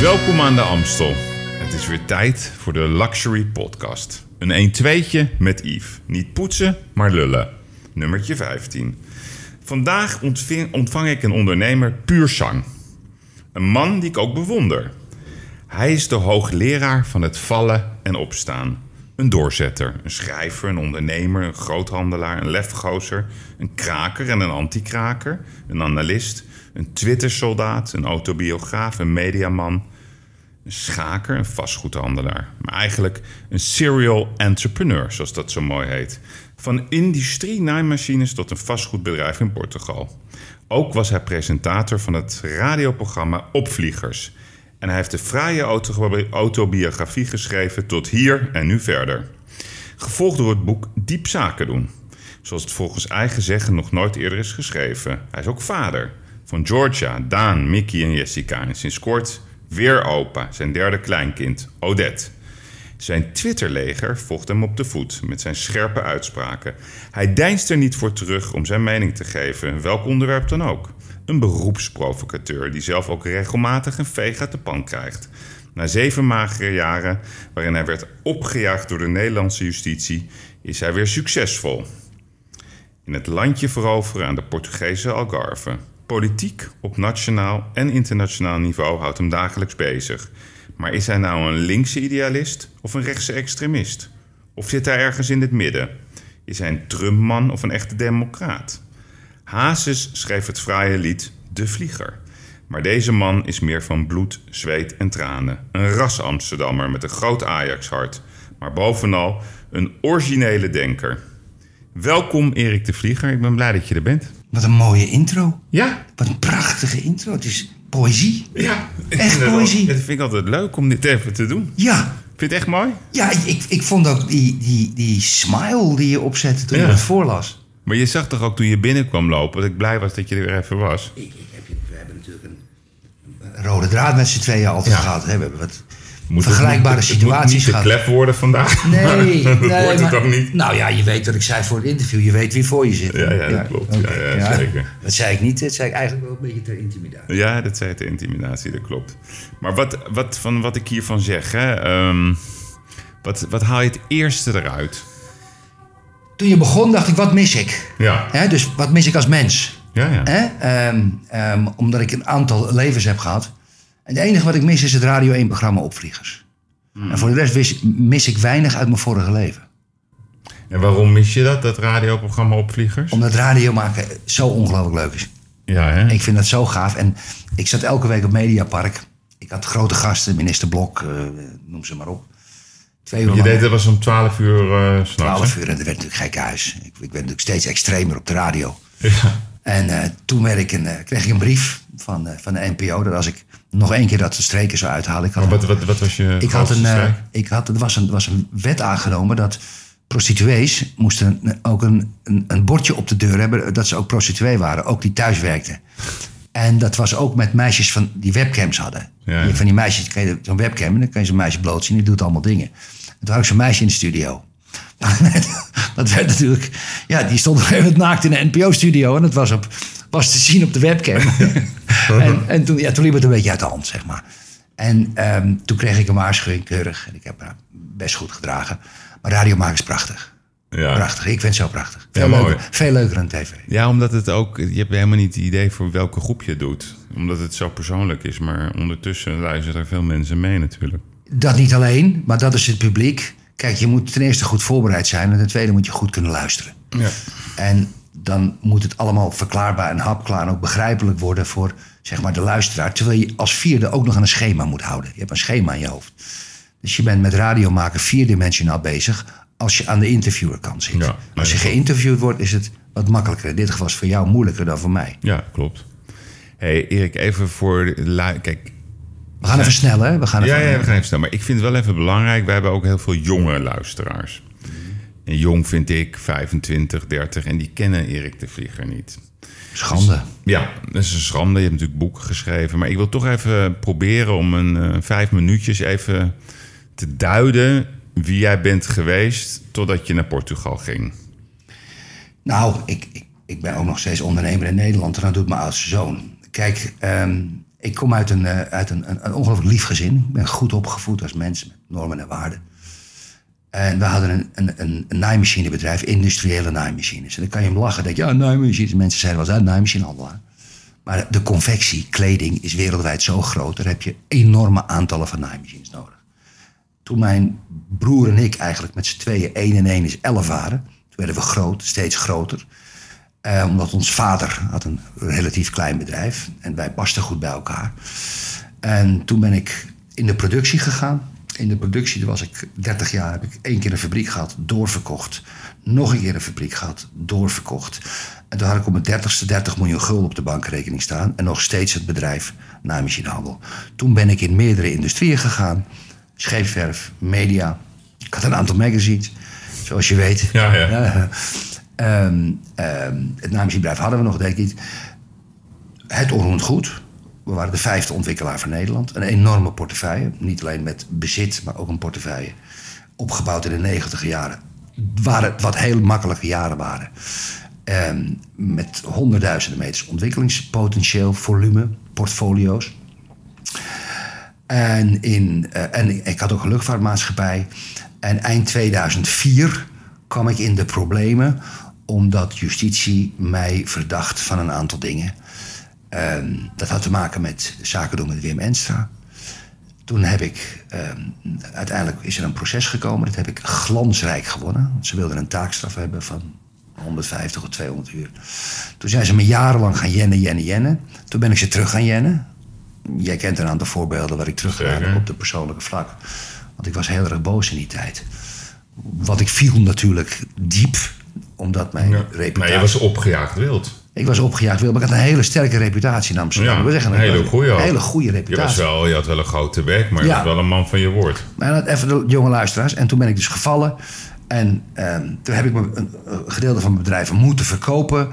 Welkom aan de Amstel. Het is weer tijd voor de Luxury Podcast. Een 1-2'tje met Yves. Niet poetsen, maar lullen. Nummertje 15. Vandaag ontvang ik een ondernemer puur zang. Een man die ik ook bewonder. Hij is de hoogleraar van het vallen en opstaan. Een doorzetter, een schrijver, een ondernemer, een groothandelaar, een lefgozer, een kraker en een antikraker, een analist, een Twittersoldaat, een autobiograaf, een mediaman, een schaker, een vastgoedhandelaar. Maar eigenlijk een serial entrepreneur, zoals dat zo mooi heet. Van industrie-naaimachines tot een vastgoedbedrijf in Portugal. Ook was hij presentator van het radioprogramma Opvliegers. En hij heeft de fraaie auto- autobiografie geschreven tot hier en nu verder. Gevolgd door het boek Diep Zaken doen. Zoals het volgens eigen zeggen nog nooit eerder is geschreven. Hij is ook vader van Georgia, Daan, Mickey en Jessica. En sinds kort weer opa, zijn derde kleinkind, Odette. Zijn Twitterleger volgt hem op de voet met zijn scherpe uitspraken. Hij deinst er niet voor terug om zijn mening te geven, welk onderwerp dan ook. Een beroepsprovocateur die zelf ook regelmatig een veeg uit de pan krijgt. Na zeven magere jaren, waarin hij werd opgejaagd door de Nederlandse justitie, is hij weer succesvol. In het landje veroveren aan de Portugese Algarve. Politiek op nationaal en internationaal niveau houdt hem dagelijks bezig. Maar is hij nou een linkse idealist of een rechtse extremist? Of zit hij ergens in het midden? Is hij een Trumpman of een echte democraat? Hazes schreef het fraaie lied De Vlieger. Maar deze man is meer van bloed, zweet en tranen. Een ras Amsterdammer met een groot Ajax-hart. Maar bovenal een originele denker. Welkom Erik de Vlieger, ik ben blij dat je er bent. Wat een mooie intro. Ja, Wat een prachtige intro. Het is poëzie. ja. Echt poëzie. Dat vind ik altijd leuk om dit even te doen. Ja, Vind je het echt mooi? ja ik, ik vond ook die, die, die smile die je opzette toen Ja. je het voorlas. Maar je zag toch ook toen je binnenkwam lopen dat ik blij was dat je er weer even was. Ik, ik heb, we hebben natuurlijk een, een rode draad met z'n tweeën altijd Ja. gehad. Hè? We hebben wat Moet vergelijkbare het, situaties Het moet niet gehad. te klep worden vandaag. Nee, dat nee, wordt het maar- ook niet. Nou ja, je weet wat ik zei voor het interview. Je weet wie voor je zit. Ja, ja, dat klopt. Ja, ja, zeker. Dat zei ik niet. Dat zei ik eigenlijk wel een beetje ter intimidatie. Ja, dat zei de intimidatie, dat klopt. Maar wat, wat, van wat ik hiervan zeg, hè, ehm, wat, wat haal je het eerste eruit? Toen je begon dacht ik, wat mis ik? Ja? Dus wat mis ik als mens? ja, ja. Ehm, ehm, omdat ik een aantal levens heb gehad. En het enige wat ik mis is het Radio 1-programma Opvliegers. En voor de rest mis ik weinig uit mijn vorige leven. En waarom mis je dat, dat radioprogramma Opvliegers? Omdat radio maken zo ongelooflijk leuk is. Ja, hè? Ik vind dat zo gaaf. En ik zat elke week op Mediapark. Ik had grote gasten, minister Blok, eh, noem ze maar op. Twee uur Je deed dat was om 12 uur eh s'nachts. 12 uur. En dat werd natuurlijk gek huis. Ik, ik werd natuurlijk steeds extremer op de radio. Ja. En eh, toen werd ik een, kreeg ik een brief van, van de NPO. Dat als ik nog één keer dat de streken zou uithalen. Ik had, Maar wat, wat, wat was je ik had een, eh, strijk? ik had, er, was een, er was een wet aangenomen dat prostituees moesten ook een, een, een bordje op de deur hebben. Dat ze ook prostituee waren. Ook die thuis werkten. En dat was ook met meisjes van die webcams hadden. Ja. Van die meisjes, kan je zo'n webcam en dan kan je zo'n meisje bloot zien. Die doet allemaal dingen. En toen had ik zo'n meisje in de studio. dat werd natuurlijk... Ja, die stond op een gegeven moment naakt in de NPO-studio. En dat was, op, was te zien op de webcam. en en toen, ja, toen liep het een beetje uit de hand, zeg maar. En ehm, toen kreeg ik een waarschuwing, keurig. En ik heb me best goed gedragen. Maar radio maken is prachtig. Ja. Prachtig. Ik vind het zo prachtig. Veel, leuker, veel leuker dan tv. ja, omdat het ook... Je hebt helemaal niet het idee voor welke groep je het doet. Omdat het zo persoonlijk is. Maar ondertussen luisteren er veel mensen mee natuurlijk. Dat niet alleen, maar dat is het publiek. Kijk, je moet ten eerste goed voorbereid zijn. En ten tweede moet je goed kunnen luisteren. Ja. En dan moet het allemaal verklaarbaar en hapklaar en ook begrijpelijk worden voor zeg maar, de luisteraar. Terwijl je als vierde ook nog aan een schema moet houden. Je hebt een schema in je hoofd. Dus je bent met radio maken vierdimensionaal bezig als je aan de interviewer kan zitten. Ja, als je geïnterviewd wordt, is het wat makkelijker. In dit geval is het voor jou moeilijker dan voor mij. Ja, klopt. hey, Erik, even voor... de Kijk, We gaan even snel, hè? We gaan Ja, even, ja, we gaan even snel. Maar ik vind het wel even belangrijk. We hebben ook heel veel jonge luisteraars. En jong vind ik 25, 30 en die kennen Erik de Vlieger niet. Schande. Ja, dat is een schande. Je hebt natuurlijk boeken geschreven. Maar ik wil toch even proberen om een eh, vijf minuutjes even te duiden wie jij bent geweest totdat je naar Portugal ging. Nou, ik, ik, ik ben ook nog steeds ondernemer in Nederland en dat doet mijn oudste zoon. Kijk, ehm, ik kom uit een, eh, uit een, een, een ongelooflijk lief gezin. Ik ben goed opgevoed als mens met normen en waarden. En we hadden een, een, een, naaimachinebedrijf, industriële naaimachines. En dan kan je hem lachen. denk je, ja, naaimachines. Mensen zeiden wel eens, ja, naaimachinehandelaar. Maar de confectie, kleding, is wereldwijd zo groot. Daar heb je enorme aantallen van naaimachines nodig. Toen mijn broer en ik eigenlijk met z'n tweeën 1 en 1 is 11 waren. Toen werden we groot, steeds groter. Eh, omdat ons vader had een relatief klein bedrijf. En wij pasten goed bij elkaar. En toen ben ik in de productie gegaan. In de productie was ik 30 jaar. Heb ik één keer een fabriek gehad, doorverkocht. Nog een keer een fabriek gehad, doorverkocht. En toen had ik op mijn 30ste 30 miljoen gulden op de bankrekening staan. En nog steeds het bedrijf naaimachinehandel. Toen ben ik in meerdere industrieën gegaan. Scheepswerf, media. Ik had een aantal magazines, zoals je weet. Ja, ja. Ehm, ehm, het naamsbedrijf hadden we nog, denk ik. Het onroerend goed. We waren de vijfde ontwikkelaar van Nederland. Een enorme portefeuille. Niet alleen met bezit, maar ook een portefeuille. Opgebouwd in de negentiger jaren. Waar het wat heel makkelijke jaren waren. Ehm, met honderdduizenden meters ontwikkelingspotentieel, volume, portfolio's. En, in, eh, en ik had ook een luchtvaartmaatschappij. En eind 2004 kwam ik in de problemen omdat justitie mij verdacht van een aantal dingen. Ehm, dat had te maken met zaken doen met Wim Enstra. Toen heb ik, ehm, uiteindelijk is er een proces gekomen. Dat heb ik glansrijk gewonnen. Want ze wilden een taakstraf hebben van 150 of 200 uur. Toen zijn ze me jarenlang gaan jennen, jennen, jennen. Toen ben ik ze terug gaan jennen. Jij kent een aantal voorbeelden waar ik terug heb op de persoonlijke vlak. Want ik was heel erg boos in die tijd. Want ik viel natuurlijk diep, omdat mijn reputatie... Maar je was opgejaagd wild. Ik was opgejaagd wild, maar ik had een hele sterke reputatie in Amsterdam. Ja, We zeggen, een hele goede hele goede Je, reputatie. was wel, je had wel een grote bek, maar je Ja. was wel een man van je woord. Maar dat even de jonge luisteraars. En toen ben ik dus gevallen. En ehm, toen heb ik me een, een gedeelte van mijn bedrijf moeten verkopen.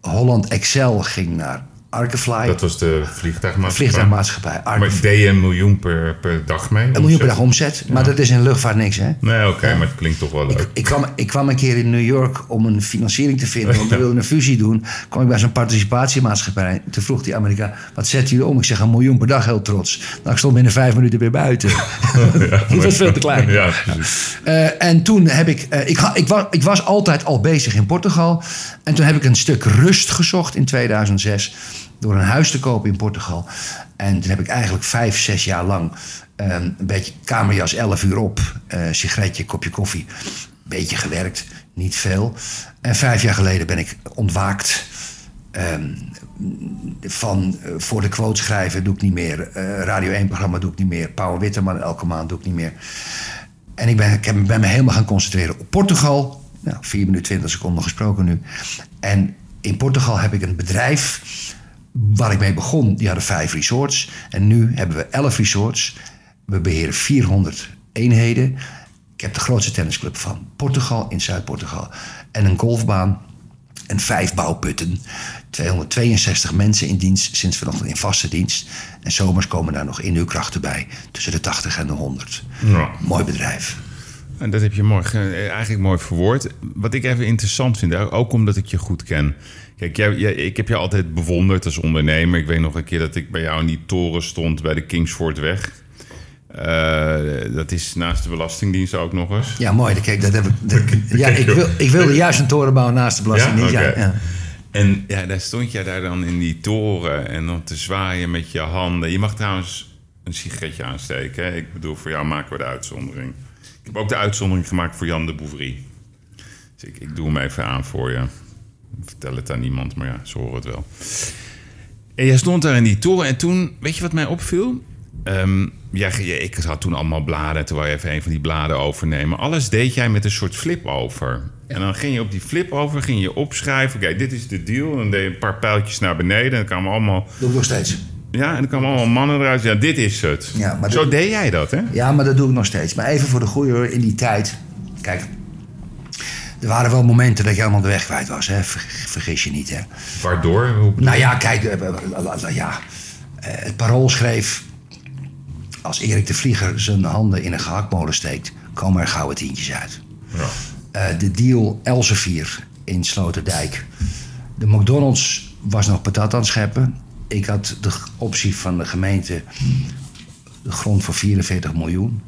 Holland Excel ging naar Arkefly. Dat was de vliegtuigmaatschappij. vliegtuigmaatschappij. Maar Arkefly. deed je een miljoen per, per dag mee? Een miljoen per dag omzet. Maar dat is in luchtvaart niks, hè? Nee, oké, maar het klinkt toch wel leuk. Ik kwam, ik kwam een keer in New York om een financiering te vinden. Want we wilden een fusie doen. kwam ik bij zo'n participatiemaatschappij. Toen vroeg die Amerikaan, wat zet jullie om? Ik zeg, een miljoen per dag, heel trots. Nou, ik stond binnen vijf minuten weer buiten. dat was veel te klein. Ja. Eh, en toen heb ik, eh, ik, ik, was, ik was altijd al bezig in Portugal. En toen heb ik een stuk rust gezocht in 2006 door een huis te kopen in Portugal. En toen heb ik eigenlijk vijf, zes jaar lang eh, een beetje kamerjas 11 uur op, eh, sigaretje, kopje koffie, beetje gewerkt, niet veel. En vijf jaar geleden ben ik ontwaakt. Ehm, van eh, voor de quote schrijven doe ik niet meer. eh, Radio 1-programma doe ik niet meer. Pauw Witteman elke maand doe ik niet meer. En ik ben, ik heb- me helemaal gaan concentreren op Portugal. Nou, 4 minuten 20 seconden gesproken nu. En in Portugal heb ik een bedrijf waar ik mee begon. Die hadden vijf resorts. En nu hebben we 11 resorts. We beheren 400 eenheden. Ik heb de grootste tennisclub van Portugal in Zuid-Portugal. En een golfbaan en vijf bouwputten. 262 mensen in dienst, sinds vanochtend in vaste dienst. En zomers komen daar nog inhuurkrachten bij. Tussen de 80 en de 100. Ja. Mooi bedrijf. En dat heb je mooi, ge- eigenlijk mooi verwoord. Wat ik even interessant vind, ook omdat ik je goed ken. Kijk, jij, jij- ik heb je altijd bewonderd als ondernemer. Ik weet nog een keer dat ik bij jou in die toren stond bij de Kingsfordweg. Eh, dat is naast de Belastingdienst ook nog eens. Ja, mooi. Kijk, dat heb ik, dat- ja, ik, wil, ik wilde juist een toren bouwen naast de Belastingdienst. Ja, ja. En ja, daar stond jij daar dan in die toren en dan te zwaaien met je handen. Je mag trouwens een sigaretje aansteken. Hè? Ik bedoel, voor jou maken we de uitzondering. Ik heb ook de uitzondering gemaakt voor Jan de Bouvry. Dus ik, ik doe hem even aan voor je. Vertel het aan niemand, maar ja, ze horen het wel. En jij stond daar in die toren en toen, weet je wat mij opviel? Ehm, ja, ik had toen allemaal bladen, toen wou je even een van die bladen overnemen. Alles deed jij met een soort flip over. En dan ging je op die flip over, ging je opschrijven. Oké, dit is de deal. En dan deed je een paar pijltjes naar beneden. En dan kwamen allemaal, Doe ik nog steeds. ja, en dan kwamen allemaal mannen eruit. Ja, dit is het. Ja, maar Zo dat- deed jij dat, hè? Ja, maar dat doe ik nog steeds. Maar even voor de goede hoor, in die tijd. Kijk, er waren wel momenten dat je helemaal de weg kwijt was. Hè? Ver- Vergis je niet, hè? Waardoor? Nou ja, kijk, eh, eh, eh, ja. het parool schreef... Als Erik de Vlieger zijn handen in een gehaktmolen steekt... komen er gouden tientjes uit. Ja. De deal Elsevier in Sloterdijk. De McDonald's was nog patat aan het scheppen. ik had de optie van de gemeente de grond voor 44 miljoen.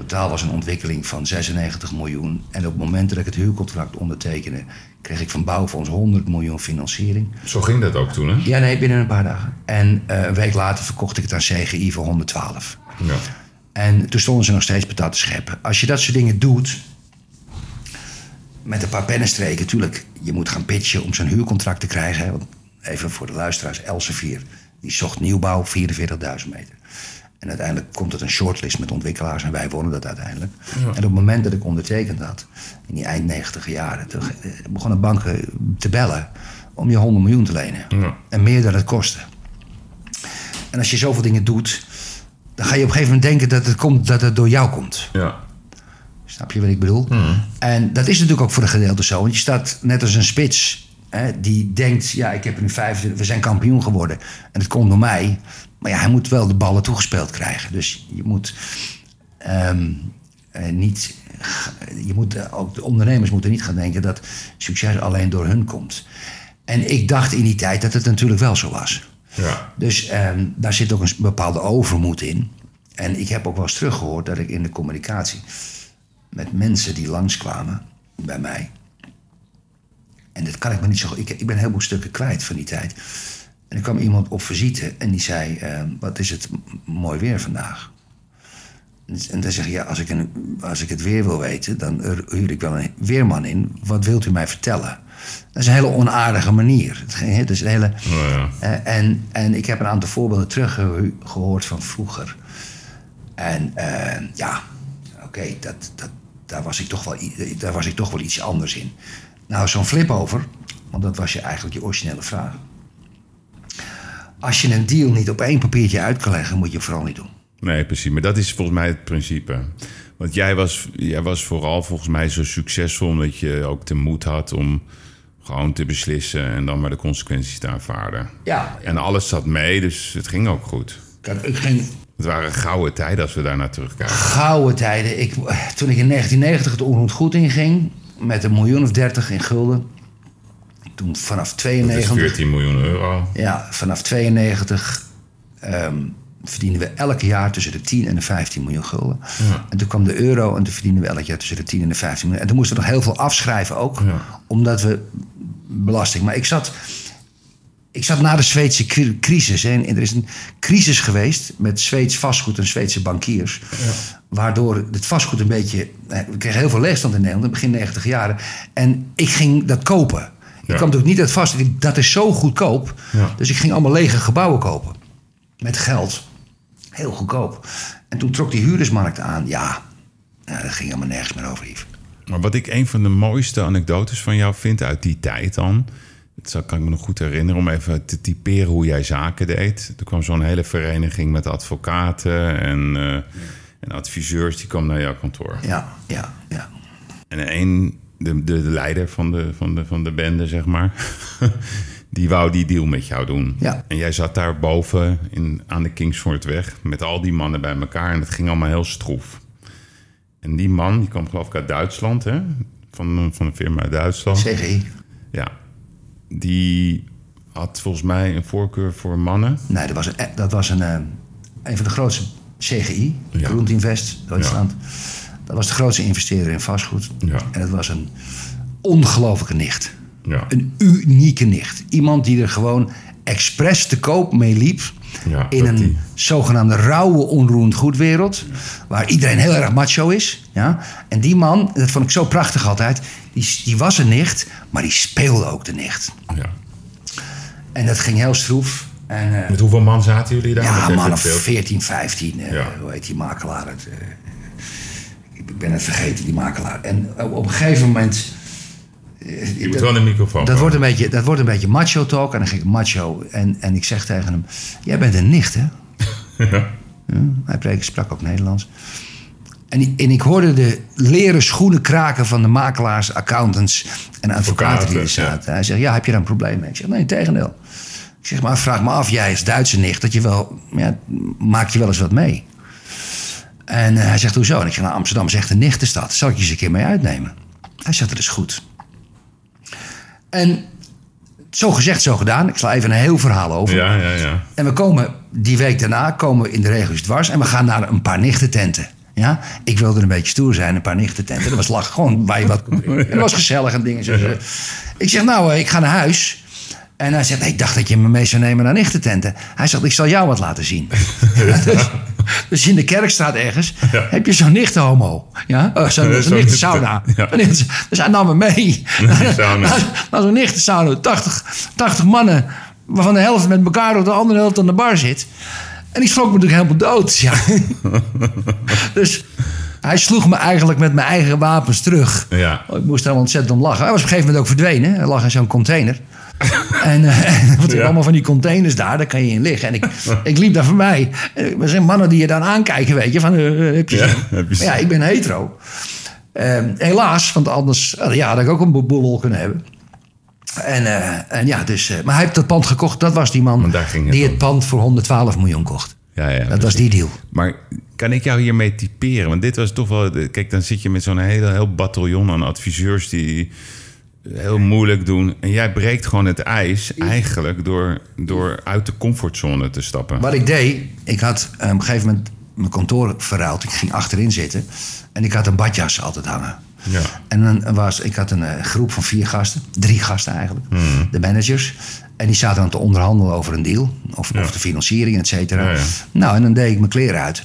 Totaal was een ontwikkeling van 96 miljoen. En op het moment dat ik het huurcontract ondertekende, kreeg ik van Bouwfonds 100 miljoen financiering. Zo ging dat ook toen, hè? Ja, nee, binnen een paar dagen. En eh, een week later verkocht ik het aan CGI voor 112. Ja. En toen stonden ze nog steeds patat te scheppen. Als je dat soort dingen doet, met een paar pennenstreken, natuurlijk, je moet gaan pitchen om zo'n huurcontract te krijgen. Hè, want even voor de luisteraars, Elsevier, die zocht nieuwbouw 44.000 meter. En uiteindelijk komt het een shortlist met ontwikkelaars en wij wonnen dat uiteindelijk. En op het moment dat ik ondertekend had, in die eind 90 jaren, toen eh, begonnen banken te bellen om je 100 miljoen te lenen. Ja. En meer dan het kostte. En als je zoveel dingen doet, dan ga je op een gegeven moment denken dat het, komt, dat het door jou komt. Ja. Snap je wat ik bedoel? En dat is natuurlijk ook voor een gedeelte zo. Want je staat net als een spits. Hè, die denkt, ja, ik heb nu 25, we zijn kampioen geworden. En het komt door mij. Maar ja, hij moet wel de ballen toegespeeld krijgen. Dus je moet ehm, eh, niet... Je moet, eh, ook de ondernemers moeten niet gaan denken dat succes alleen door hun komt. En ik dacht in die tijd dat het natuurlijk wel zo was. Ja. Dus ehm, daar zit ook een bepaalde overmoed in. En ik heb ook wel eens teruggehoord dat ik in de communicatie met mensen die langskwamen bij mij. En dat kan ik me niet zo goed. Ik, ik ben een heleboel stukken kwijt van die tijd. En er kwam iemand op visite en die zei: ehm, Wat is het mooi weer vandaag? En dan zeg je: ja, als ik, een, als ik het weer wil weten, dan huur ik wel een weerman in. Wat wilt u mij vertellen? Dat is een hele onaardige manier. Het is een hele, Oh, ja. eh, en, en ik heb een aantal voorbeelden teruggehoord van vroeger. En eh, ja, oké, dat, dat, daar, was ik toch wel daar was ik toch wel iets anders in. Nou, zo'n flip over, want dat was je eigenlijk je originele vraag. Als je een deal niet op één papiertje uit kan leggen, moet je het vooral niet doen. Nee, precies. Maar dat is volgens mij het principe. Want jij was, jij was vooral volgens mij zo succesvol... omdat je ook de moed had om gewoon te beslissen... en dan maar de consequenties te aanvaarden. Ja, En alles zat mee, dus het ging ook goed. kijk, ik ging Het waren gouden tijden als we daarnaar terugkijken. gouden tijden. Ik, toen ik in 1990 het onroerend goed inging, met een miljoen of dertig in gulden. Toen vanaf Dat is 92... 14 miljoen euro. Ja, vanaf 92 ehm, verdienden we elk jaar tussen de 10 en de 15 miljoen gulden. En toen kwam de euro en toen verdienden we elk jaar tussen de 10 en de 15 miljoen. En toen moesten we nog heel veel afschrijven ook, Ja. omdat we belasting. Maar ik zat, ik zat na de Zweedse cri- crisis. Hè, en er is een crisis geweest met Zweeds vastgoed en Zweedse bankiers. Waardoor het vastgoed een beetje. We kregen heel veel leegstand in Nederland, in begin 90 jaren. En ik ging dat kopen. Ik kwam natuurlijk niet uit vast. Ik- Dat is zo goedkoop. Dus ik ging allemaal lege gebouwen kopen. Met geld. Heel goedkoop. En toen trok die huurdersmarkt aan. Ja, nou, dat ging helemaal nergens meer over, Yves. Maar wat ik een van de mooiste anekdotes van jou vind uit die tijd dan... dat zou- kan ik me nog goed herinneren om even te typeren hoe jij zaken deed. Er kwam zo'n hele vereniging met advocaten en, eh, en adviseurs... die kwam naar jouw kantoor. Ja, ja, ja. En een, de, de, de leider van de, van, de, van de bende, zeg maar... die wou die deal met jou doen. Ja. En jij zat daar boven in, aan de Kingsfordweg... met al die mannen bij elkaar en het ging allemaal heel stroef. En die man, die kwam geloof ik uit Duitsland, hè? Van, van een firma uit Duitsland. CGI. Ja. Die had volgens mij een voorkeur voor mannen. Nee, dat was een, dat was een, eh, een van de grootste CGI. Ja. Groentinvest, Duitsland. Dat was de grootste investeerder in vastgoed. Ja. En het was een ongelofelijke nicht. Ja. Een unieke nicht. Iemand die er gewoon expres te koop mee liep. Ja, in een die- zogenaamde rauwe, onroerend goedwereld. Waar iedereen heel erg macho is. Ja? En die man, dat vond ik zo prachtig altijd. Die, die was een nicht, maar die speelde ook de nicht. ja. En dat ging heel stroef. En, eh, Met hoeveel man zaten jullie daar? ja, man of evenveel? 14, 15. eh, Ja. Hoe heet die makelaar? Het, eh, ik ben het vergeten, die makelaar. En op, op een gegeven moment... eh, Je moet wel een microfoon dat wordt, een beetje, dat wordt een beetje macho talk. En dan ging ik macho. En, en ik zeg tegen hem... Jij bent een nicht, hè? Ja. Ja, hij preek- sprak ook Nederlands. En, en ik hoorde de leren schoenen kraken van de makelaars, accountants en advocaten die er ja. zaten. Hij zegt, ja, heb je daar een probleem mee? Ik zeg, nee, tegendeel. Ik zeg, maar vraag me af, jij als Duitse nicht, dat je wel, ja, maak je wel eens wat mee? En eh, hij zegt, hoezo? En ik zeg, nou, Amsterdam is echt een nichtenstad. Zal ik je eens een keer mee uitnemen? Hij zegt, dat is goed. En zo gezegd, zo gedaan. Ik sla even een heel verhaal over. Ja, ja, ja. En we komen die week daarna komen we in de regio's dwars en we gaan naar een paar nichtententen. Ja, ik wilde een beetje stoer zijn, een paar nichtententen. Dat was lach, gewoon waar je wat kon. Dat was gezellig en dingen. Zo. Ik zeg, nou, eh, ik ga naar huis. En hij zegt, ik dacht dat je me mee zou nemen naar nichtententen. Hij zegt, ik zal jou wat laten zien. dus, dus in de kerkstraat ergens Ja. heb je zo'n nichtenhomo. Ja? Oh, zo'n. Ja. Een nichten- Dus hij nam me mee. die sauna. Naar, naar zo'n nichtensauna. 80, 80 mannen, waarvan de helft met elkaar of de andere helft aan de bar zit. En ik schrok me natuurlijk helemaal dood. Ja. dus hij sloeg me eigenlijk met mijn eigen wapens terug. Ja. Oh, Ik moest er ontzettend om lachen. Hij was op een gegeven moment ook verdwenen. Hij lag in zo'n container. en eh, en wat Ja. allemaal van die containers daar, daar kan je in liggen. En ik, ik liep daar voorbij. En Er zijn mannen die je dan aankijken, weet je. Van, eh, eh, heb je Ja, heb je ik ben hetero. Ehm, helaas, want anders eh, ja, had ik ook een boel kunnen hebben. En, eh, en ja, dus, eh, maar hij heeft dat pand gekocht. Dat was die man het die om. het pand voor 112 miljoen kocht. Ja, ja, Dat was die deal. Maar kan ik jou hiermee typeren? Want dit was toch wel... Kijk, dan zit je met zo'n hele, heel bataljon aan adviseurs die heel moeilijk doen. En jij breekt gewoon het ijs eigenlijk door, door uit de comfortzone te stappen. Wat ik deed, ik had eh, op een gegeven moment mijn kantoor verruild. Ik ging achterin zitten en ik had een badjas altijd hangen. Ja. En dan was, ik had een eh, groep van vier gasten, drie gasten eigenlijk, Hmm. de managers. En die zaten aan te onderhandelen over een deal, of, of de financiering, et cetera. Ja. Nou, en dan deed ik mijn kleren uit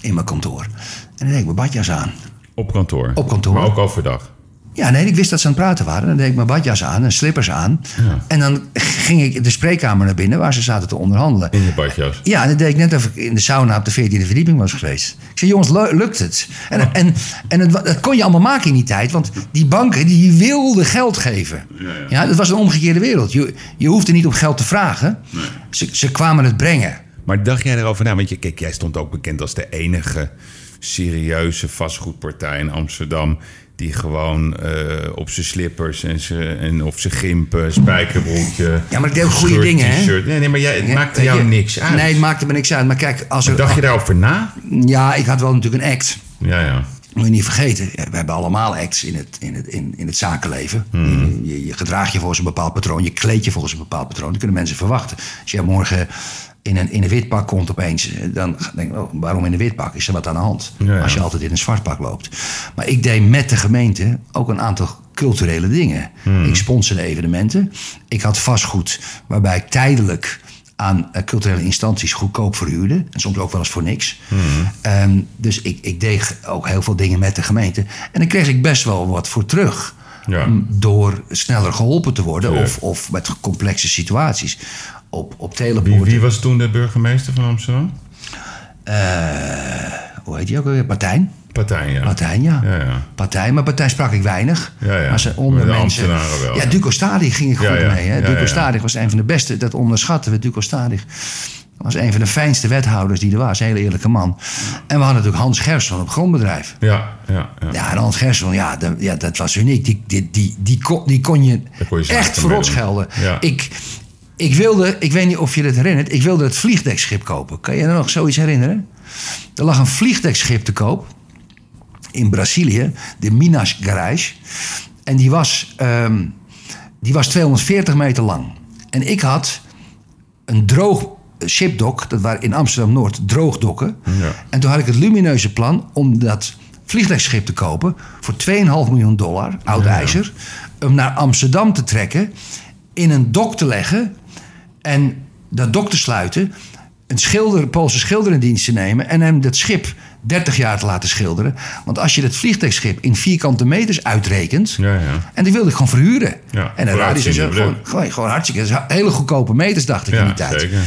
in mijn kantoor. En dan deed ik mijn badjas aan. Op kantoor. Op kantoor. Maar ook overdag. Ja, nee, ik wist dat ze aan het praten waren. Dan deed ik mijn badjas aan en slippers aan. En dan ging ik de spreekkamer naar binnen waar ze zaten te onderhandelen. In je badjas. Ja, en dat deed ik net of ik in de sauna op de 14e verdieping was geweest. Ik zei, jongens, lu- lukt het? En, en, en het, dat kon je allemaal maken in die tijd. Want die banken, die wilden geld geven. Ja, dat was een omgekeerde wereld. Je, je hoefde niet om geld te vragen. Ze, ze kwamen het brengen. Maar dacht jij erover na? Want je, kijk, jij stond ook bekend als de enige serieuze vastgoedpartij in Amsterdam. Die gewoon eh, op zijn slippers en, zijn en op zijn gimpen, spijkerbroekje. Ja, maar ik deed ook goede dingen, hè? Nee, nee, maar jij, het Ja, maakte jou niks uit. Nee, het maakte me niks uit. Maar kijk, als er... Dacht je daarover na? Ja, ik had wel natuurlijk een act. Ja, ja. Moet je niet vergeten, we hebben allemaal acts in het, in het, in, in het zakenleven. Hmm. Je, je gedraagt je volgens een bepaald patroon, je kleed je volgens een bepaald patroon. Dat kunnen mensen verwachten. Als jij morgen in een, in een wit pak komt opeens, eh, dan denk ik, oh, waarom in een wit pak? Is er wat aan de hand? Ja, ja. Als je altijd in een zwart pak loopt. Maar ik deed met de gemeente ook een aantal culturele dingen. Hmm. Ik sponsorde evenementen. Ik had vastgoed waarbij ik tijdelijk aan eh, culturele instanties goedkoop verhuurde. En soms ook wel eens voor niks. Ehm, dus ik, ik deed ook heel veel dingen met de gemeente. En dan kreeg ik best wel wat voor terug. Ja. Door sneller geholpen te worden. Of, of met complexe situaties. Op, op Wie, was toen de burgemeester van Amsterdam? Eh, hoe heet die ook alweer? Partijn? Partij, ja. Partijn, ja. Ja, ja. Partij, maar Partij sprak ik weinig. Ja, ja. Maar ze onder mensen... wel, Ja. Duco Stadig ging ik goed mee. Hè? Duco. Stadig was een van de beste. Dat onderschatten we, Duco Stadig. was een van de fijnste wethouders die er was. Een hele eerlijke man. En we hadden natuurlijk Hans Gerson op grondbedrijf. Ja, ja, ja. Ja, en Hans Gerson, ja, dat, ja, dat was uniek. Die, die, die, die, kon, die kon je je echt verrot schelden. Ja. Ik, ik wilde, ik weet niet of je het herinnert, ik wilde het vliegdekschip kopen. Kan je er nog zoiets herinneren? Er lag een vliegdekschip te koop in Brazilië, de Minas Gerais. En die was, ehm, die was 240 meter lang. En ik had een droog shipdock, dat waren in Amsterdam-Noord droogdokken. Ja. En toen had ik het lumineuze plan om dat vliegdekschip te kopen voor 2,5 miljoen dollar, oud ijzer. Hem naar Amsterdam te trekken, in een dok te leggen en dat dok te sluiten. Een schilder, Poolse schilder in dienst te nemen en hem dat schip 30 jaar te laten schilderen. Want als je dat vliegdekschip in vierkante meters uitrekent. Ja, ja. En die wilde ik gewoon verhuren. Ja, en ze zo, vooruitziende gewoon, gewoon, gewoon hartstikke. dat is Hele goedkope meters, dacht ik in die tijd. zeker.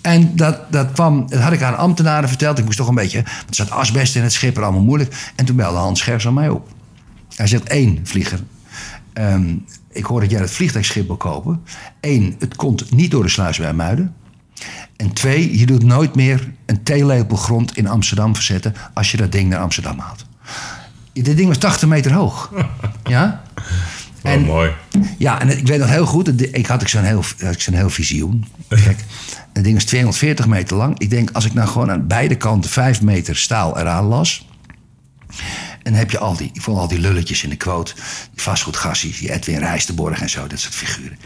En dat, dat, kwam, dat had ik aan ambtenaren verteld. Ik moest toch een beetje. Want er zat asbest in het schip en allemaal moeilijk. En toen belde Hans Gers aan mij op. Hij zegt: één, vlieger. ehm, ik hoor dat jij het vliegtuigschip wil kopen. Eén, het komt niet door de sluis bij Muiden. En twee, je doet nooit meer een theelepel grond in Amsterdam verzetten. als je dat ding naar Amsterdam haalt. Dit ding was 80 meter hoog. Ja? En- mooi. Ja, en ik weet nog heel goed, ik had zo'n heel, had ik zo'n heel visioen. Kijk, het ding is 240 meter lang. Ik denk, als ik nou gewoon aan beide kanten 5 meter staal eraan las. En dan heb je al die, ik vond al die lulletjes in de quote. Die vastgoedgassies, die Edwin Rijstenborg en zo, dat soort figuren.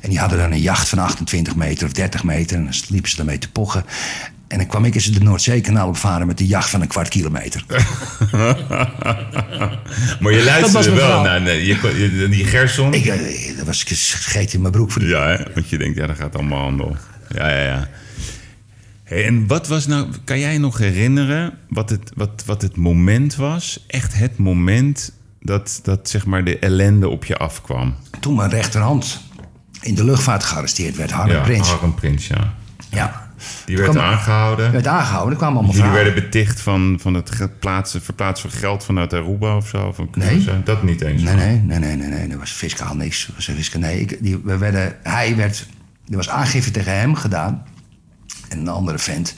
En die hadden dan een jacht van 28 meter of 30 meter. En dan liepen ze daarmee te pochen. En dan kwam ik eens de Noordzeekanaal opvaren met een jacht van een kwart kilometer. Maar je luisterde wel naar nee, je, die Gerson. Ik, eh, dat was ik scheet in mijn broek voor de Ja, hè? want je denkt, ja, dat gaat allemaal handel. Ja, ja, ja. Hey, en wat was nou, kan jij nog herinneren wat het, wat, wat het moment was? Echt het moment dat, dat zeg maar de ellende op je afkwam. Toen mijn rechterhand in de luchtvaart gearresteerd werd, Harm Prins. Harm Prins, ja. Ja. Die werd Kwam- aangehouden. werd aangehouden, er kwamen allemaal Jullie vragen. werden beticht van, van het plaatsen, verplaatsen van geld vanuit Aruba of zo? Van Nee. Dat niet eens. Nee, nee, nee, nee, nee, nee. Er was fiscaal niks. Was fiscaal, nee, ik, die, we werden, hij werd, er was aangifte tegen hem gedaan. En een andere vent.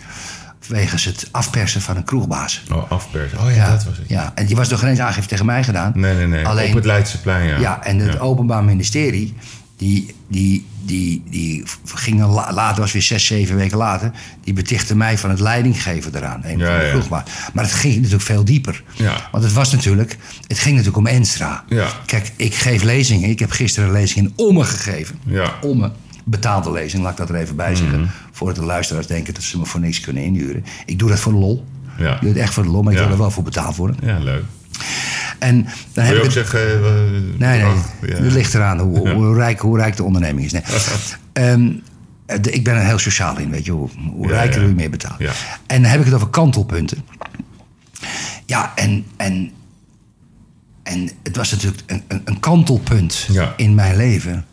Wegens het afpersen van een kroegbaas. Oh, afpers. Oh ja, dat was het. Ja, en die was nog geen eens aangifte tegen mij gedaan. Nee, nee, nee. Alleen, Op het Leidseplein, ja. ja, en het Openbaar Ministerie, die, die, die, die gingen la- later, was weer zes, zeven weken later, die betichtte mij van het leidinggeven eraan. Een Ja, ja. Maar het ging natuurlijk veel dieper. Ja. Want het was natuurlijk, het ging natuurlijk om Enstra. Ja. Kijk, ik geef lezingen. Ik heb gisteren een lezing in Ommen gegeven. Ja. Ommen. Betaalde lezing, laat ik dat er even bij zeggen. Voordat de luisteraars denken dat ze me voor niks kunnen inhuren. Ik doe dat voor de lol. Ja. Ik doe het echt voor de lol, maar ik wil er wel voor betaald worden. Ja, leuk. En dan Wil heb je ik ook het, zeggen... eh, Nee, nee. ach, ja. Het ligt eraan hoe, hoe, rijk, hoe rijk de onderneming is. Nee. Ehm, de- ik ben er heel sociaal in, weet je. Hoe, hoe Ja, rijker, ja. hoe meer betaalt. Ja. En dan heb ik het over kantelpunten. Ja, en, en, en het was natuurlijk een, een, een kantelpunt in mijn leven.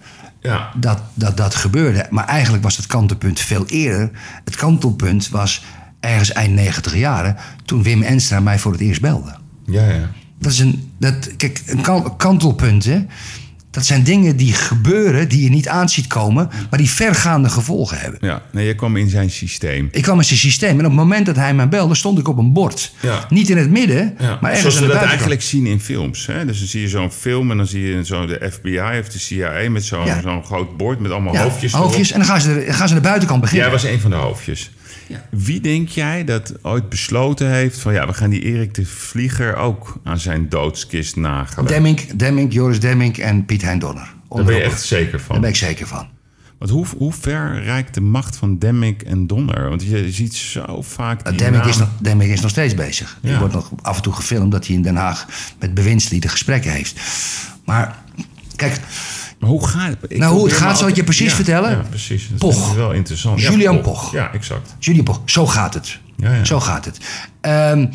Ja. Dat, dat dat gebeurde. Maar eigenlijk was het kantelpunt veel eerder. Het kantelpunt was ergens eind 90 jaren... toen Wim Enstra mij voor het eerst belde. Ja, ja. Dat is een, dat, kijk, een kan- kantelpunt, hè? Dat zijn dingen die gebeuren, die je niet aan ziet komen, maar die vergaande gevolgen hebben. Ja, nee, je kwam in zijn systeem. Ik kwam in zijn systeem en op het moment dat hij mij belde, stond ik op een bord. Ja. Niet in het midden, Ja. maar ergens Zoals we de dat buitenkant. eigenlijk zien in films. Hè? Dus dan zie je zo'n film en dan zie je zo de FBI of de CIA met zo'n Ja. zo'n groot bord met allemaal hoofdjes. erop. hoofdjes en dan gaan, ze er, gaan ze aan de buitenkant beginnen. Jij was een van de hoofdjes. Wie denk jij dat ooit besloten heeft van ja, we gaan die Erik de Vlieger ook aan zijn doodskist nagelen? Demming, Demming, Joris Demming en Piet Hein Donner. Daar ben je echt zeker van. Daar ben ik zeker van. Want hoe, hoe ver reikt de macht van Demmink en Donner? Want je ziet zo vaak die Demming is, nog, Demming is nog steeds bezig. Ja. Die wordt nog af en toe gefilmd dat hij in Den Haag met bewindslieden gesprekken heeft. Maar kijk, Maar hoe gaat het? Nou, hoe het gaat, zal ik je precies Ja, vertellen? Ja, precies. Dat Poch. is wel interessant. Julian Poch. Ja, exact. Jullie Poch, zo gaat het. Ja, ja. Zo gaat het. Ehm,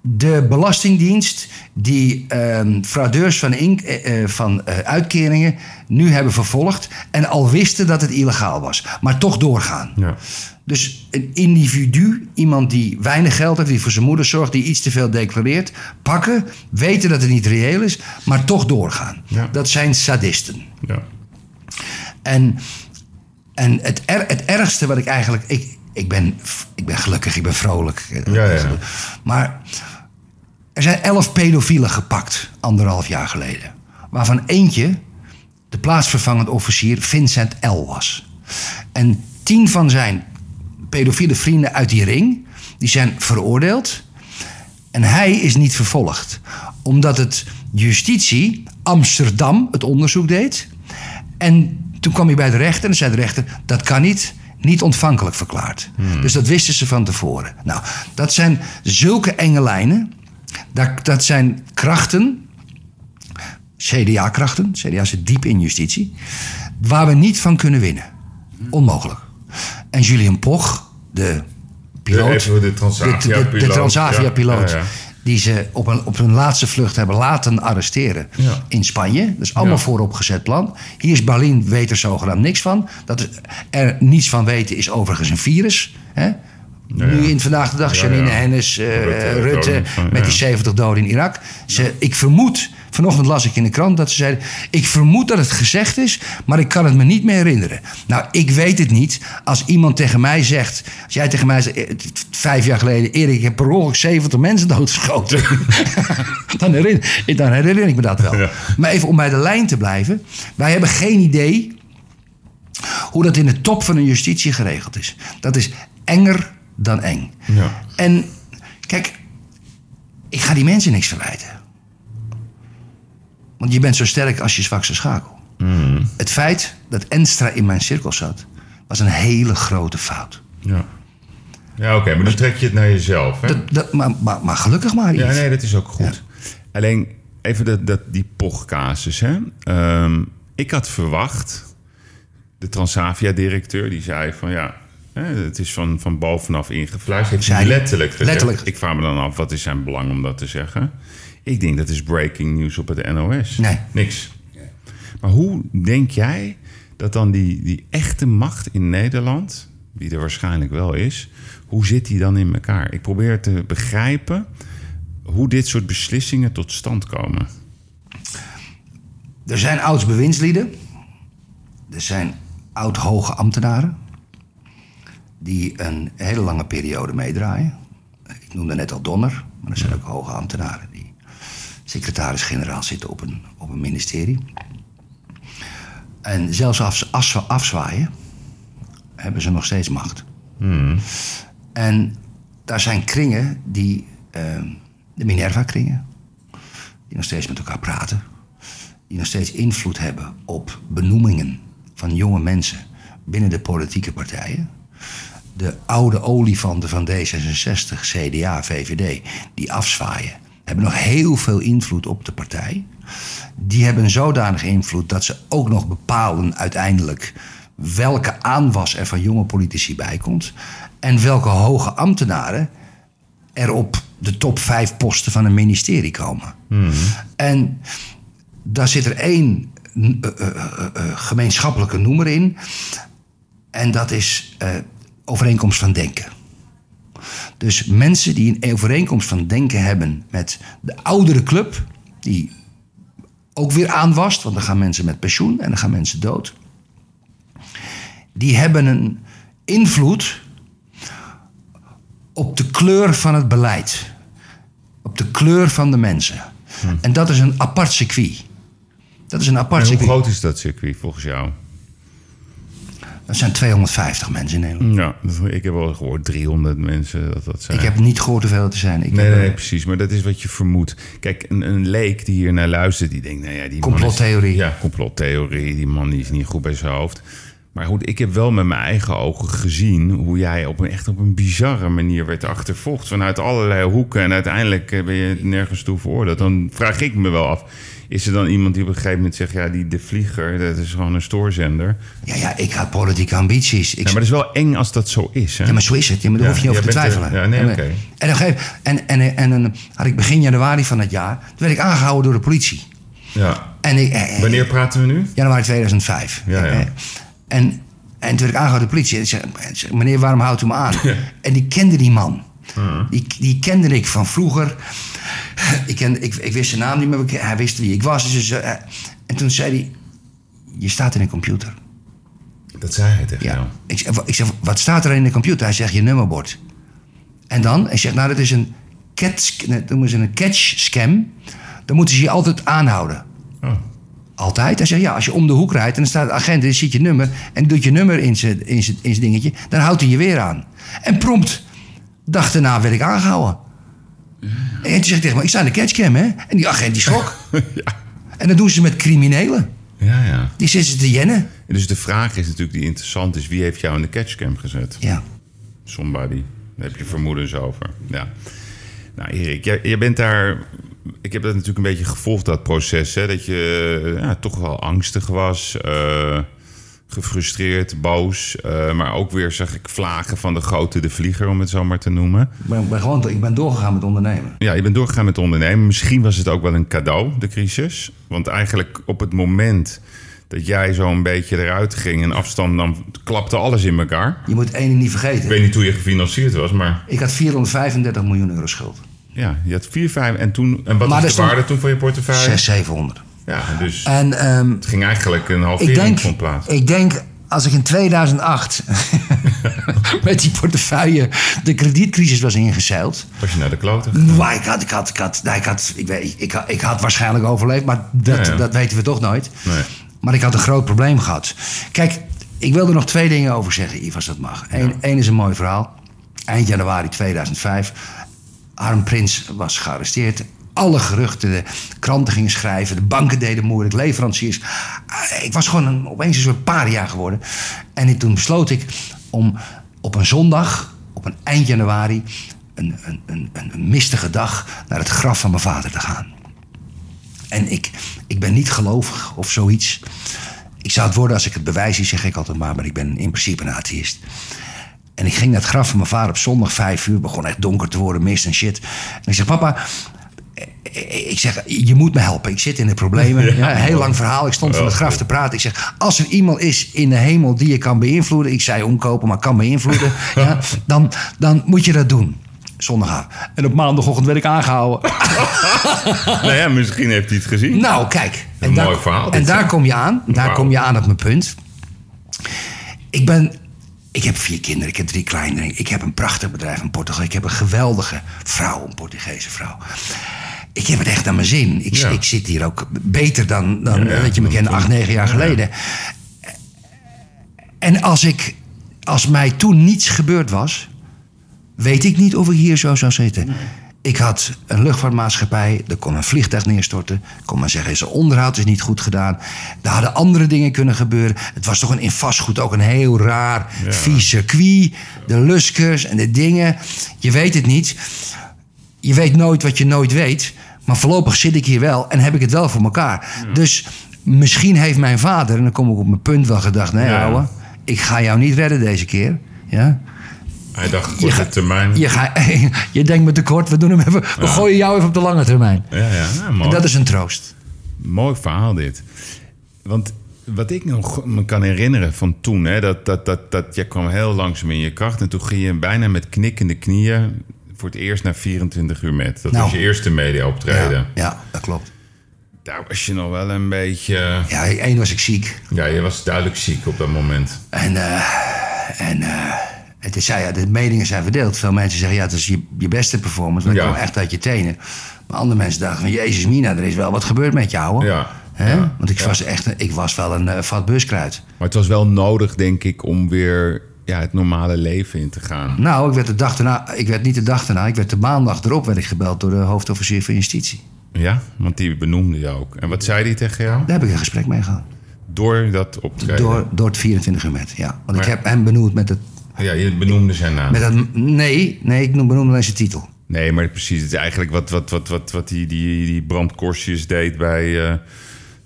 de Belastingdienst die ehm, fraudeurs van, eh, eh, van eh, uitkeringen nu hebben vervolgd en al wisten dat het illegaal was, maar toch doorgaan. Ja. Dus een individu, iemand die weinig geld heeft, die voor zijn moeder zorgt, die iets te veel declareert, pakken, weten dat het niet reëel is, maar toch doorgaan. Ja. Dat zijn sadisten. Ja. En, en het, er, het ergste wat ik eigenlijk. Ik, ik, ben, ik ben gelukkig, ik ben vrolijk. Ja, ja. Maar er zijn elf pedofielen gepakt, anderhalf jaar geleden. Waarvan eentje de plaatsvervangend officier Vincent L. was. En tien van zijn pedofiele vrienden uit die ring, die zijn veroordeeld. En hij is niet vervolgd. Omdat het justitie Amsterdam het onderzoek deed. En toen kwam hij bij de rechter en zei de rechter... dat kan niet, niet ontvankelijk verklaard. Dus dat wisten ze van tevoren. Nou, dat zijn zulke enge lijnen. Dat, dat zijn krachten, CDA-krachten. CDA zit diep in justitie. Waar we niet van kunnen winnen. Onmogelijk. En Julian Poch, de piloot... de Transavia-piloot, de, de, de Transavia-piloot ja, ja, ja. Die ze op, een, op hun laatste vlucht hebben laten arresteren Ja. in Spanje. Dat is allemaal Ja. vooropgezet plan. Hier is Berlin, weet er zogenaamd niks van. Dat is- er niets van weten is overigens een virus. Hè? Nu in vandaag de dag, Ja, Janine ja. Hennis, eh, Rutte, van- met die 70 doden in Irak. Ze, Ik vermoed, vanochtend las ik in de krant dat ze zeiden... ik vermoed dat het gezegd is, maar ik kan het me niet meer herinneren. Nou, ik weet het niet. Als iemand tegen mij zegt... als jij tegen mij zegt, eh, vijf jaar geleden... Erik, ik heb per ongeluk 70 mensen doodgeschoten. dan, herinner, dan herinner ik me dat wel. Maar even om bij de lijn te blijven. Wij hebben geen idee hoe dat in de top van de justitie geregeld is. Dat is enger dan eng. Ja. En kijk, ik ga die mensen niks verwijten. Want je bent zo sterk als je zwakste schakel. Het feit dat Enstra in mijn cirkel zat, was een hele grote fout. Ja, ja oké, maar dan trek je het naar jezelf. Hè? Dat, dat, maar, maar, maar gelukkig maar, Yves. Ja, nee, dat is ook goed. Alleen even dat, dat, die pochcasus. Hè? Ehm, ik had verwacht, de Transavia-directeur, die zei van ja, het is van, van bovenaf ingefluisterd. Heeft hij letterlijk gezegd. letterlijk. Ik vraag me dan af, wat is zijn belang om dat te zeggen? Ik denk dat is breaking news op het NOS. Nee. Niks. Maar hoe denk jij dat dan die, die echte macht in Nederland, die er waarschijnlijk wel is, hoe zit die dan in elkaar? Ik probeer te begrijpen hoe dit soort beslissingen tot stand komen. Er zijn ouds-bewindslieden. Er zijn oud-hoge ambtenaren. Die een hele lange periode meedraaien. Ik noemde net al Donner. Maar er zijn ook hoge ambtenaren die secretaris-generaal zitten op een, op een ministerie. En zelfs als ze afzwa- afzwaaien, hebben ze nog steeds macht. En daar zijn kringen die, ehm, de Minerva-kringen, die nog steeds met elkaar praten die nog steeds invloed hebben op benoemingen van jonge mensen binnen de politieke partijen. De oude olifanten van D66, CDA, VVD, die afzwaaien, hebben nog heel veel invloed op de partij. Die hebben zodanig invloed dat ze ook nog bepalen uiteindelijk welke aanwas er van jonge politici bij komt. En welke hoge ambtenaren er op de top vijf posten van een ministerie komen. En daar zit er één eh, eh, eh, gemeenschappelijke noemer in. En dat is overeenkomst van denken. Dus mensen die een overeenkomst van denken hebben met de oudere club, die ook weer aanwast, want dan gaan mensen met pensioen en dan gaan mensen dood. Die hebben een invloed op de kleur van het beleid. Op de kleur van de mensen. En dat is een apart circuit. Dat is een apart En hoe circuit. groot is dat circuit volgens jou? Dat zijn 250 mensen in Nederland. Ja, ik heb wel gehoord 300 mensen dat dat zijn. Ik heb niet gehoord hoeveel het er zijn. Ik Nee, heb, nee, eh, precies. Maar dat is wat je vermoedt. Kijk, een, een leek die hier naar luistert, die denkt, nou ja, die is- Complottheorie. ja, complottheorie. Die man die is niet goed bij zijn hoofd. Maar goed, ik heb wel met mijn eigen ogen gezien hoe jij op een, echt op een bizarre manier werd achtervolgd vanuit allerlei hoeken. En uiteindelijk eh, ben je nergens toe veroordeeld. Dan vraag ik me wel af, is er dan iemand die op een gegeven moment zegt, ja, die De Vlieger, dat is gewoon een stoorzender. Ja, ja, ik had politieke ambities. Ik, Ja, maar dat is wel eng als dat zo is, hè? Ja, maar zo is het. Ja, maar daar Ja, hoef je niet over te twijfelen. er- ja, nee, En, oké. En, dan geef- en, en, en, dan had ik begin januari van het jaar... toen werd ik aangehouden door de politie. Ja. En ik, eh, Wanneer praten we nu? Januari 2005. Ja, ja. Eh, En, en toen werd ik aangehouden door de politie. En ik zei, zei, meneer, waarom houdt u me aan? En ik kende die man. Die, die kende ik van vroeger. Ik, kende, ik, ik wist zijn naam niet meer. maar Hij wist wie ik was. Dus, en toen zei hij... Je staat in een computer. Dat zei hij tegen Ja. jou. Ik, zeg, ik zeg, wat staat er in de computer? Hij zegt, je nummerbord. En dan? Hij zegt, nou, dat is een, catch, noemen ze een catch scam. Dan moeten ze je altijd aanhouden. Oh. Altijd? Hij zegt, ja, als je om de hoek rijdt en dan staat de agent en ziet je nummer... en doet je nummer in zijn in zijn- in zijn dingetje, dan houdt hij je weer aan. En prompt, dag daarna werd ik aangehouden. En toen zegt tegen me, ik sta in de catchcam, hè? En die agent die schrok. ja. En dat doen ze met criminelen. Ja, ja. Die zitten te jennen. En dus de vraag is natuurlijk die interessant is: wie heeft jou in de catchcam gezet? Ja. Somebody. Daar heb je vermoedens over. Ja. Nou, Erik, jij, jij bent daar. Ik heb dat natuurlijk een beetje gevolgd, dat proces. Hè, dat je ja, toch wel angstig was. eh, gefrustreerd, boos. eh, maar ook weer, zag ik, vlagen van de grote de vlieger, om het zo maar te noemen. Ik ben, ben gewoon, ik ben doorgegaan met ondernemen. Ja, je bent doorgegaan met ondernemen. Misschien was het ook wel een cadeau, de crisis. Want eigenlijk op het moment dat jij zo een beetje eruit ging en afstand nam, klapte alles in elkaar. Je moet één ding niet Ik vergeten. weet niet hoe je gefinancierd was, maar Ik had 435 miljoen euro schuld. ja, je had 4, 5 en toen. En wat Maar was de waarde toen van je portefeuille? 6, 700. Ja, dus En ehm, het ging eigenlijk een halvering denk, van plaats. ik denk, als ik in 2008 met die portefeuille de kredietcrisis was ingezeild. Was je naar de kloten? Maar ik had, ik had, ik had, nou, ik had, ik, weet, ik, had, ik had waarschijnlijk overleefd, maar dat, Ja, ja. dat weten we toch nooit. Nee. Maar ik had een groot probleem gehad. Kijk, ik wil er nog twee dingen over zeggen, Yves, als dat mag. Eén één is een mooi verhaal. Eind januari 2005. Arm Prins was gearresteerd. Alle geruchten. De kranten gingen schrijven, de banken deden moeilijk, leveranciers. Ah, Ik was gewoon een, opeens een soort paria geworden. En toen besloot ik om op een zondag, op een eind januari... Een, een, een, een mistige dag naar het graf van mijn vader te gaan. En ik, ik ben niet gelovig of zoiets. Ik zou het worden als ik het bewijs zie, zeg ik altijd maar. Maar ik ben in principe een atheïst. En ik ging naar het graf van mijn vader op zondag vijf uur. begon echt donker te worden, mist en shit. En ik zeg, papa... Ik zeg, je moet me helpen. Ik zit in de problemen. Ja, een heel lang verhaal. Ik stond van het graf te praten. Ik zeg, als er iemand is in de hemel die je kan beïnvloeden. Ik zei omkopen, maar kan beïnvloeden. ja, dan, dan moet je dat doen. Zondagavond. En op maandagochtend werd ik aangehouden. nou ja, misschien heeft hij het gezien. Nou, kijk. Een mooi verhaal, En daar kom je aan. Daar kom je aan op mijn punt. Ik ben... Ik heb vier kinderen. Ik heb drie kleinkinderen. Ik heb een prachtig bedrijf in Portugal. Ik heb een geweldige vrouw, een Portugese vrouw. Ik heb het echt naar mijn zin. Ik, Ja. ik zit hier ook beter dan, dan Ja, ja, dat je me kende acht, negen jaar geleden. En als, ik, als mij toen niets gebeurd was, weet ik niet of ik hier zo zou zitten. Ik had een luchtvaartmaatschappij, er kon een vliegtuig neerstorten. Ik kon maar zeggen, zijn onderhoud is niet goed gedaan. Er hadden andere dingen kunnen gebeuren. Het was toch een, in vastgoed ook een heel raar, vies circuit. De luskers en de dingen. Je weet het niet. Je weet nooit wat je nooit weet. Maar voorlopig zit ik hier wel en heb ik het wel voor elkaar. Dus misschien heeft mijn vader, en dan kom ik op mijn punt wel gedacht... nee Ja. ouwe, ik ga jou niet redden deze keer. Ja? Hij dacht Je korte gaat- termijn. Je, ga, je denkt me tekort, we, doen hem even, we gooien jou even op de lange termijn. Ja, ja, ja mooi. En dat is een troost. Mooi verhaal dit. Want wat ik nog me kan herinneren van toen, hè, dat, dat, dat, dat jij kwam heel langzaam in je kracht. En toen ging je bijna met knikkende knieën voor het eerst naar 24 uur met. Dat Nou. was je eerste media optreden. Ja, ja, dat klopt. Daar was je nog wel een beetje... Ja, één was ik ziek. Ja, je was duidelijk ziek op dat moment. En, eh, en eh, het is, ja, de meningen zijn verdeeld. Veel mensen zeggen, ja, het is je, je beste performance. Ja. kwam echt uit je tenen. Maar andere mensen dachten van, jezus mina, er is wel wat gebeurd met jou. hoor. Ja. Want ik Ja. was echt, ik was wel een eh, vat buskruid. Maar het was wel nodig, denk ik, om weer ja, het normale leven in te gaan. Nou, ik werd de dag daarna, ik werd niet de dag daarna, ik werd de maandag erop werd ik gebeld door de hoofdofficier van justitie. Ja, want die benoemde je ook. En wat zei die tegen jou? Daar heb ik een gesprek mee gehad. Door dat optreden? Door, door het 24 uur met, ja. Want ik heb hem benoemd met het... Ja, je benoemde zijn naam. Met dat nee, nee, ik noem- benoemde alleen zijn titel. Nee, maar precies. Het is eigenlijk wat, wat, wat, wat, wat die, die, die Brand Korsjes deed bij eh,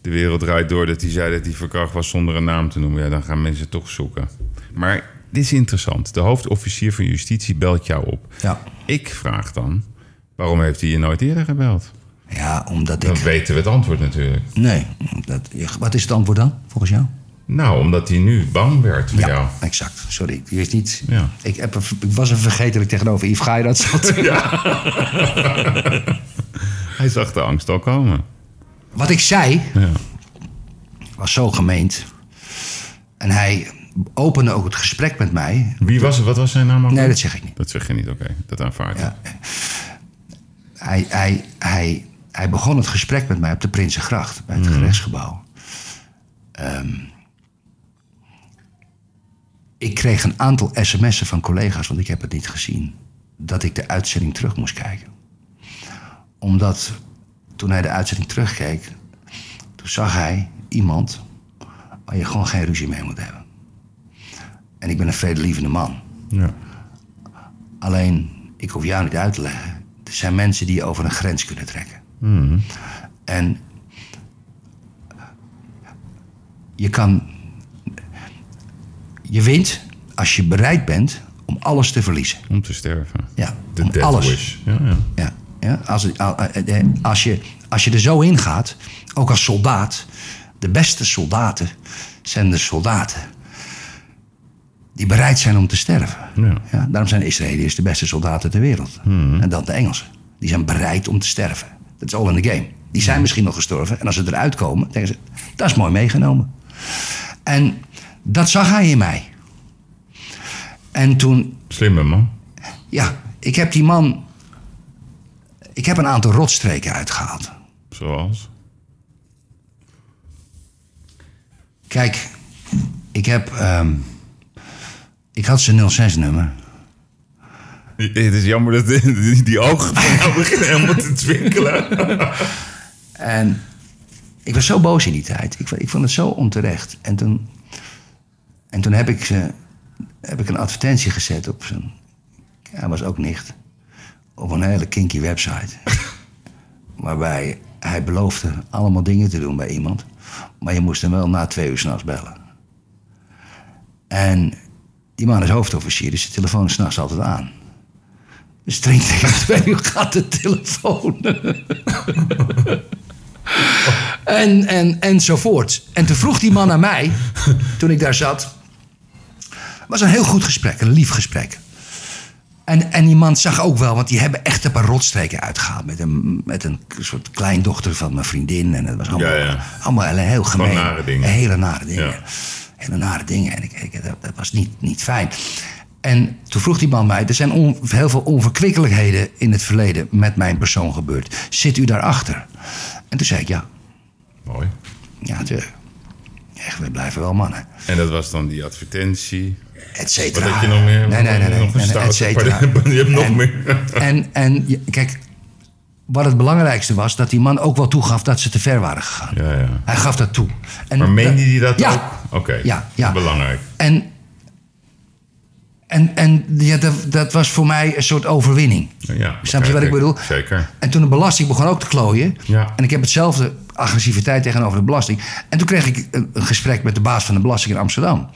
De Wereld Draait Door. Dat hij zei dat hij verkracht was zonder een naam te noemen. Ja, dan gaan mensen toch zoeken. Maar dit is interessant. De hoofdofficier van justitie belt jou op. Ja. Ik vraag dan, waarom heeft hij je nooit eerder gebeld? Ja, omdat Dan ik... weten we het antwoord natuurlijk. Nee, dat, wat is het antwoord dan, volgens jou? Nou, omdat hij nu bang werd voor jou. exact. Sorry, die is niet... Ja. Ik, heb, er- ik was dat ik tegenover Yves Gairad zat. Hij zag de angst al komen. Wat ik zei, Ja. was zo gemeend. En hij opende ook het gesprek met mij. Wie was het? Wat was zijn naam? ook? Nee, dat zeg ik niet. Dat zeg je niet, oké. Dat aanvaard ik. Ja. Hij, hij, hij, hij begon het gesprek met mij op de Prinsengracht, bij het gerechtsgebouw. Ehm, ik kreeg een aantal sms'en van collega's, want ik heb het niet gezien, dat ik de uitzending terug moest kijken. Omdat toen hij de uitzending terugkeek, toen zag hij iemand waar je gewoon geen ruzie mee moet hebben. En ik ben een vredelievende man. Ja. Alleen, ik hoef jou niet uit te leggen. Er zijn mensen die over een grens kunnen trekken. En je kan. Je wint als je bereid bent om alles te verliezen. Om te sterven. Ja, De om death alles. wish. Ja, ja. Ja, ja. Als, eh, eh, als, je, als je er zo in gaat, ook als soldaat, de beste soldaten zijn de soldaten die bereid zijn om te sterven. Ja. daarom zijn de Israëliërs de beste soldaten ter wereld. En dan de Engelsen. Die zijn bereid om te sterven. Dat is all in the game. Die zijn misschien nog gestorven. En als ze eruit komen, denken ze, dat is mooi meegenomen. En dat zag hij in mij. En toen Slimme man. ja, ik heb die man. Ik heb een aantal rotstreken uitgehaald. Zoals? Kijk, ik heb. ehm, ik had zijn 06-nummer. Het is jammer dat die, die ogen van jou beginnen helemaal te twinkelen. En ik was zo boos in die tijd. Ik, ik vond het zo onterecht. En toen, en toen heb, ik, ze, heb ik een advertentie gezet op zijn... Hij was ook nicht. Op een hele kinky website. waarbij hij beloofde allemaal dingen te doen bij iemand. Maar je moest hem wel na twee uur s'nachts bellen. En die man is hoofdofficier, dus de telefoon is s'nachts altijd aan. Dus drinkt tegen twee uur gaat de telefoon. en, en, enzovoort. En toen vroeg die man aan mij, toen ik daar zat. Het was een heel goed gesprek, een lief gesprek. En, en die man zag ook wel, want die hebben echt een paar rotstreken uitgehaald. Met een, met een soort kleindochter van mijn vriendin. En het was allemaal, Ja, ja. allemaal heel gemeen. nare dingen. Hele nare dingen. Ja. Hele nare dingen. En ik, ik, dat, dat was niet, niet fijn. En toen vroeg die man mij, er zijn on- heel veel onverkwikkelijkheden in het verleden met mijn persoon gebeurd. Zit u daarachter? En toen zei ik, ja, Mooi. ja, natuurlijk. Echt, we blijven wel mannen. En dat was dan die advertentie. Et cetera. Wat heb je nog meer? Nee, nee, nee. nee, Nog een nee, nee, et cetera. Je hebt nog En- meer. En, en kijk, wat het belangrijkste was, dat die man ook wel toegaf dat ze te ver waren gegaan. Ja, ja. Hij gaf dat toe. En Maar meende hij dat ja. ook? Oké. Ja, ja. Belangrijk. En, en, en ja, dat, dat was voor mij een soort overwinning. Ja, Snap je wat ik bedoel? Zeker. En toen de belasting begon ook te klooien. Ja. En ik heb hetzelfde agressiviteit tegenover de belasting. En toen kreeg ik een, een gesprek met de baas van de belasting in Amsterdam.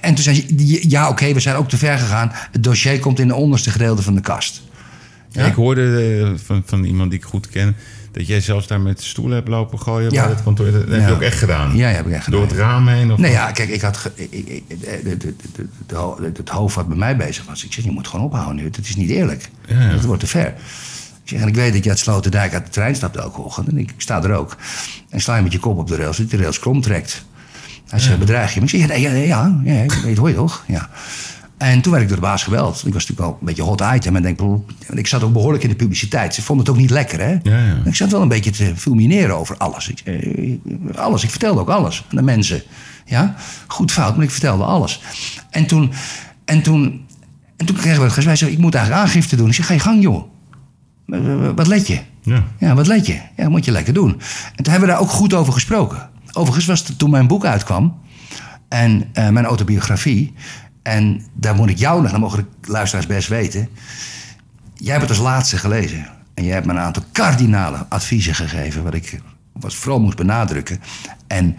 En toen zei hij, ja oké, we zijn ook te ver gegaan. Het dossier komt in de onderste gedeelte van de kast. Ja, ik hoorde eh, van, van iemand die ik goed ken... dat jij zelfs daar met stoelen hebt lopen gooien Ja. bij het kantoor. Dat heb je ook echt gedaan? Ja, heb ik echt gedaan. Door het raam heen? Of Nee, ja, kijk, ik had het hoofd wat bij mij bezig was. Ik zeg, je moet gewoon ophouden nu. Het is niet eerlijk. Het wordt te ver. Ik zeg, en ik weet dat je uit Sloterdijk uit de trein stapt elke ochtend. En ik, ik sta er ook. En sla je met je kop op de rails, dat de rails krom trekt. Hij zegt, bedreig je me? Ik zeg, ja, ja, ja, ja, dat hoor je toch? Ja. En toen werd ik door de baas gebeld. Ik was natuurlijk wel een beetje hot item. En denk, ik zat ook behoorlijk in de publiciteit. Ze vonden het ook niet lekker, hè? Ja, ja. Ik zat wel een beetje te fulmineren over alles. Ik, eh, alles. Ik vertelde ook alles aan de mensen. Ja? Goed fout, maar ik vertelde alles. En toen, en toen, en toen kregen we het gesprek. Ik moet eigenlijk aangifte doen. Ik zeg, ga je gang, joh. Wat let je? Ja. Ja, wat let je? Ja, moet je lekker doen. En toen hebben we daar ook goed over gesproken. Overigens was het toen mijn boek uitkwam. En eh, mijn autobiografie. En daar moet ik jou nog, dan mogen de luisteraars best weten. Jij hebt het als laatste gelezen. En jij hebt me een aantal kardinale adviezen gegeven. Wat ik wat vooral moest benadrukken. En,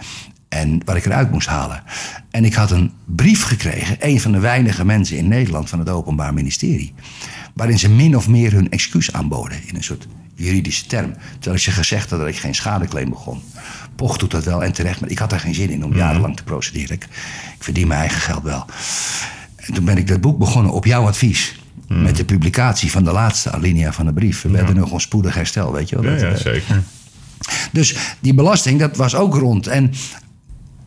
en wat ik eruit moest halen. En ik had een brief gekregen. Een van de weinige mensen in Nederland van het Openbaar Ministerie. Waarin ze min of meer hun excuus aanboden. In een soort juridische term. Terwijl ik ze gezegd had dat ik geen schadeclaim begon. Pocht doet dat wel en terecht. Maar ik had daar geen zin in om jarenlang te procederen. Ik, ik verdien mijn eigen geld wel. En toen ben ik dat boek begonnen op jouw advies. Met de publicatie van de laatste alinea van de brief. We werden nog spoedig herstel, weet je wel. Ja, Dat, ja, eh, zeker. dus die belasting, dat was ook rond. En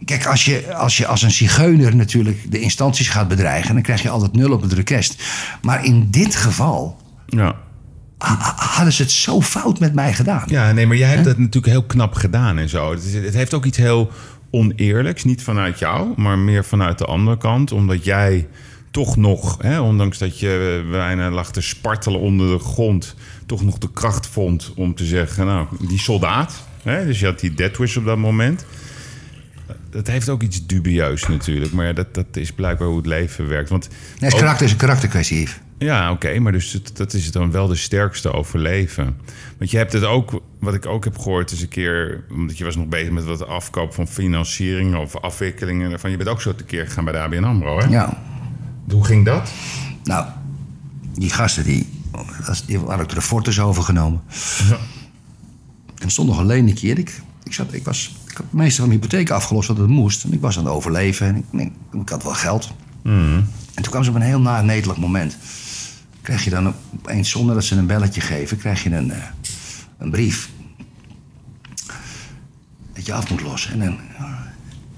kijk, als je als, je als een zigeuner natuurlijk de instanties gaat bedreigen... dan krijg je altijd nul op het request. Maar in dit geval Ja. Ha- ha- hadden ze het zo fout met mij gedaan. Ja, nee, maar jij hebt dat natuurlijk heel knap gedaan en zo. Het, is- het heeft ook iets heel oneerlijks. Niet vanuit jou, maar meer vanuit de andere kant. Omdat jij toch nog, hè, ondanks dat je bijna lag te spartelen onder de grond... toch nog de kracht vond om te zeggen, nou, die soldaat... Hè, dus je had die death wish op dat moment. Dat heeft ook iets dubieus natuurlijk. Maar dat, dat is blijkbaar hoe het leven werkt. Want Nee, het ook- karakter is een karakterkwestie. Ja, oké, maar dus het- dat is dan wel de sterkste overleven. Want je hebt het ook, wat ik ook heb gehoord, is een keer, omdat je was nog bezig met wat afkoop van financiering of afwikkelingen. Van, je bent ook zo te keer gegaan bij de ABN Amro, hè? Ja, Hoe ging dat? nou, die gasten die, dat- die hadden ook de Fortes overgenomen. Ja. En stond nog een leningje. En ik, ik, zat, ik, was, ik had het meeste van mijn hypotheek afgelost wat het moest. En ik was aan het overleven. En ik, ik, had wel geld. En toen kwam ze op een heel naar nederig moment. Krijg je dan opeens, zonder dat ze een belletje geven, krijg je een, eh, een brief. Dat je af moet lossen. En dan,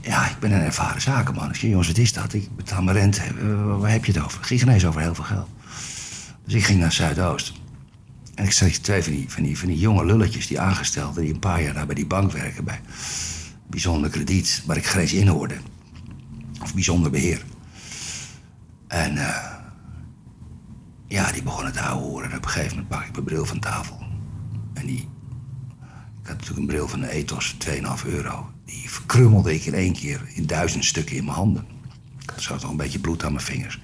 ja, ik ben een ervaren zakenman. Ik zeg, jongens, wat is dat? Ik betaal mijn rente. Eh, waar heb je het over? Het ging ineens over heel veel geld. Dus ik ging naar Zuidoost. En ik zag twee van die, van, die, van die jonge lulletjes, die aangestelden... die een paar jaar daar bij die bank werken, bij bijzonder krediet... waar ik eens in hoorde. Of bijzonder beheer. En eh, ja, die begonnen te horen. En op een gegeven moment pak ik mijn bril van tafel. En die... Ik had natuurlijk een bril van een ethos, 2,5 euro. Die verkrummelde ik in één keer in duizend stukken in mijn handen. Ik zo nog een beetje bloed aan mijn vingers.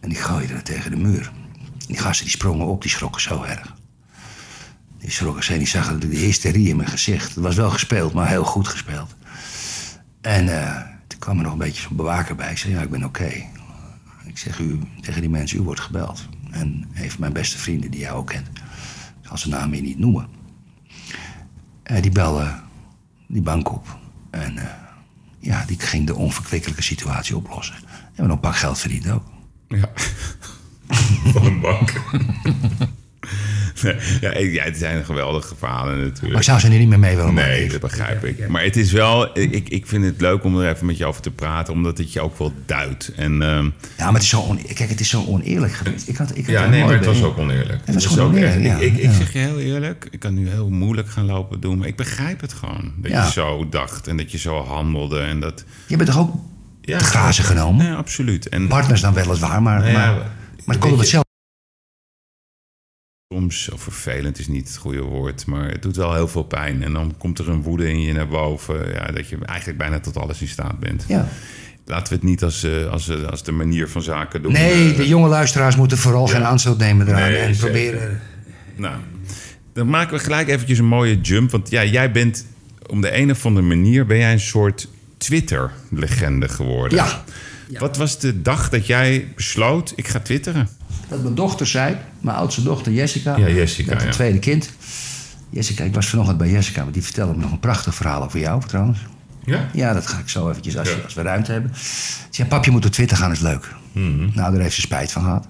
En die gooide het tegen de muur. Die gasten die sprongen op, die schrokken zo erg. Die schrokken ze en die zagen de hysterie in mijn gezicht. Het was wel gespeeld, maar heel goed gespeeld. En eh, toen kwam er nog een beetje zo'n bewaker bij. Ik zei, ja, ik ben oké. Ik zeg u tegen die mensen, u wordt gebeld. En een van mijn beste vrienden, die jij ook kent, ik zal zijn naam hier niet noemen. Eh, die belde die bank op. En eh, ja, die ging de onverkwikkelijke situatie oplossen. En nog een pak geld verdiend ook. Ja. Van een bank. Ja, ja, het zijn geweldige verhalen natuurlijk. Maar ik zou ze er niet meer mee willen maken. Nee, dat begrijp ik. Maar het is wel, ik, ik vind het leuk om er even met je over te praten, omdat het je ook wel duidt. En, ehm, Ja, maar het is zo, on- kijk, het is zo oneerlijk geweest. Ik had, ik had ja, nee, maar het was ook oneerlijk. Het was is gewoon ook oneerlijk, echt- ja. ik, ik, ik Ja. zeg je heel eerlijk, ik kan nu heel moeilijk gaan lopen doen, maar ik begrijp het gewoon. Dat Ja. je zo dacht en dat je zo handelde en dat... Je bent toch ook Ja, te grazen genomen? Nee, absoluut. En Partners dan weliswaar, maar, Nou ja, maar, maar het kon op je- hetzelfde. Soms, of vervelend is niet het goede woord, maar het doet wel heel veel pijn. En dan komt er een woede in je naar boven, ja, dat je eigenlijk bijna tot alles in staat bent. Ja. Laten we het niet als, eh, als, eh, als de manier van zaken doen. Nee, Eh, de jonge luisteraars moeten vooral geen aanstoot nemen eraan. Nee, en zeker. proberen. Nou, dan maken we gelijk eventjes een mooie jump. Want ja, jij bent om de een of andere manier ben jij een soort Twitter-legende geworden. Ja. Wat was de dag dat jij besloot, ik ga twitteren? Dat mijn dochter zei, mijn oudste dochter Jessica. Ja, Jessica, het ja. tweede kind. Jessica, ik was vanochtend bij Jessica, want die vertelde me nog een prachtig verhaal over jou trouwens. Ja? Ja, dat ga ik zo eventjes als, we ruimte hebben. Ze zei, pap, je moet op Twitter gaan, is leuk. Mhm. Nou, daar heeft ze spijt van gehad.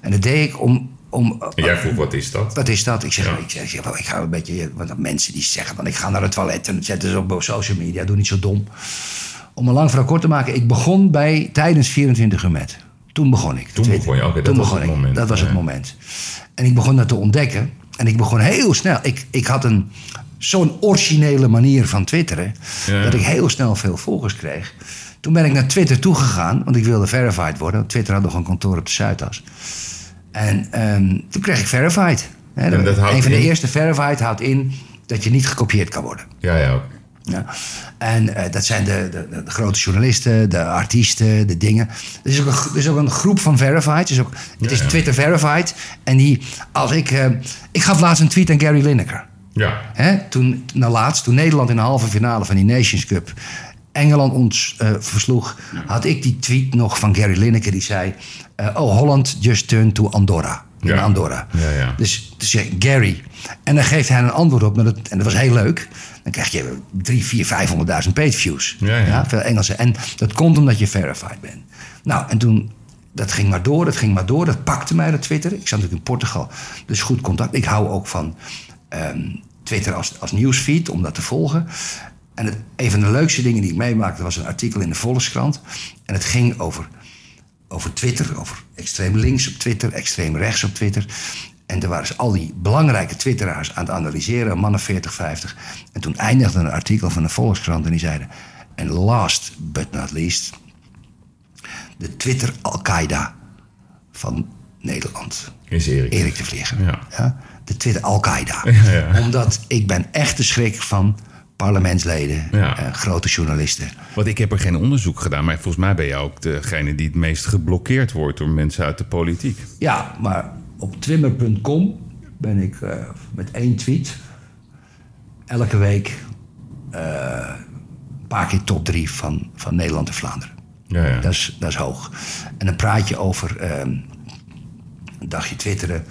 En dat deed ik om... om En jij vroeg, wat is dat? Wat is dat? Ik zeg, Ja. ik zeg, ik zeg wel, ik ga een beetje... Want mensen die zeggen van, ik ga naar het toilet... en dat zetten ze op social media, doe niet zo dom. Om een lang verhaal kort te maken... ik begon bij tijdens 24 uur met. Toen begon ik. Toen begon je, oké, dat Toen was begon het ik. moment. Dat was het moment. En ik begon dat te ontdekken. En ik begon heel snel... Ik, ik had een zo'n originele manier van twitteren... Ja. dat ik heel snel veel volgers kreeg. Toen ben ik naar Twitter toegegaan... want ik wilde verified worden. Twitter had nog een kantoor op de Zuidas. En ehm, toen kreeg ik verified. Hè, En dat een van de eerste verified houdt in dat je niet gekopieerd kan worden. Ja, ja. Ja. En eh, dat zijn de, de, de grote journalisten, de artiesten, de dingen. Er is ook een, er is ook een groep van verified. Het is, ook, het is. Twitter verified. En die, als ik... eh, ik gaf laatst een tweet aan Gary Lineker. Ja. Hè, toen, nou laatst, toen Nederland in de halve finale van die Nations Cup Engeland ons eh, versloeg, had ik die tweet nog van Gary Lineker die zei: Oh, Holland just turned to Andorra. In Ja. Andorra. Ja, ja. Dus, dus Gary. En dan geeft hij een antwoord op. en dat was heel leuk. Dan krijg je 3, 4, 500.000 page views. Ja, ja. veel Engelse. En dat komt omdat je verified bent. Nou, en toen. Dat ging maar door, dat ging maar door. Dat pakte mij, dat Twitter. Ik zat natuurlijk in Portugal. Dus goed contact. Ik hou ook van ehm, Twitter als, als nieuwsfeed, om dat te volgen. En het, een van de leukste dingen die ik meemaakte... was een artikel in de Volkskrant. En het ging over over Twitter, over extreem links op Twitter, extreem rechts op Twitter. En toen waren ze al die belangrijke twitteraars aan het analyseren, mannen 40, 50. En toen eindigde een artikel van de Volkskrant en die zeiden... En last but not least, de Twitter Al-Qaeda van Nederland. Is Erik. Erik de Vlieger. Ja. De Twitter Al-Qaeda. Ja, ja. Omdat ik ben echt de schrik van parlementsleden, Ja. eh, grote journalisten. Want ik heb er geen onderzoek gedaan, maar volgens mij ben jij ook degene die het meest geblokkeerd wordt door mensen uit de politiek. Ja, maar op twimmer.com ben ik eh, met één tweet elke week eh, een paar keer top drie van, van Nederland en Vlaanderen. Ja, ja. Dat, is, dat is hoog. En dan praat je over ehm, een dagje twitteren.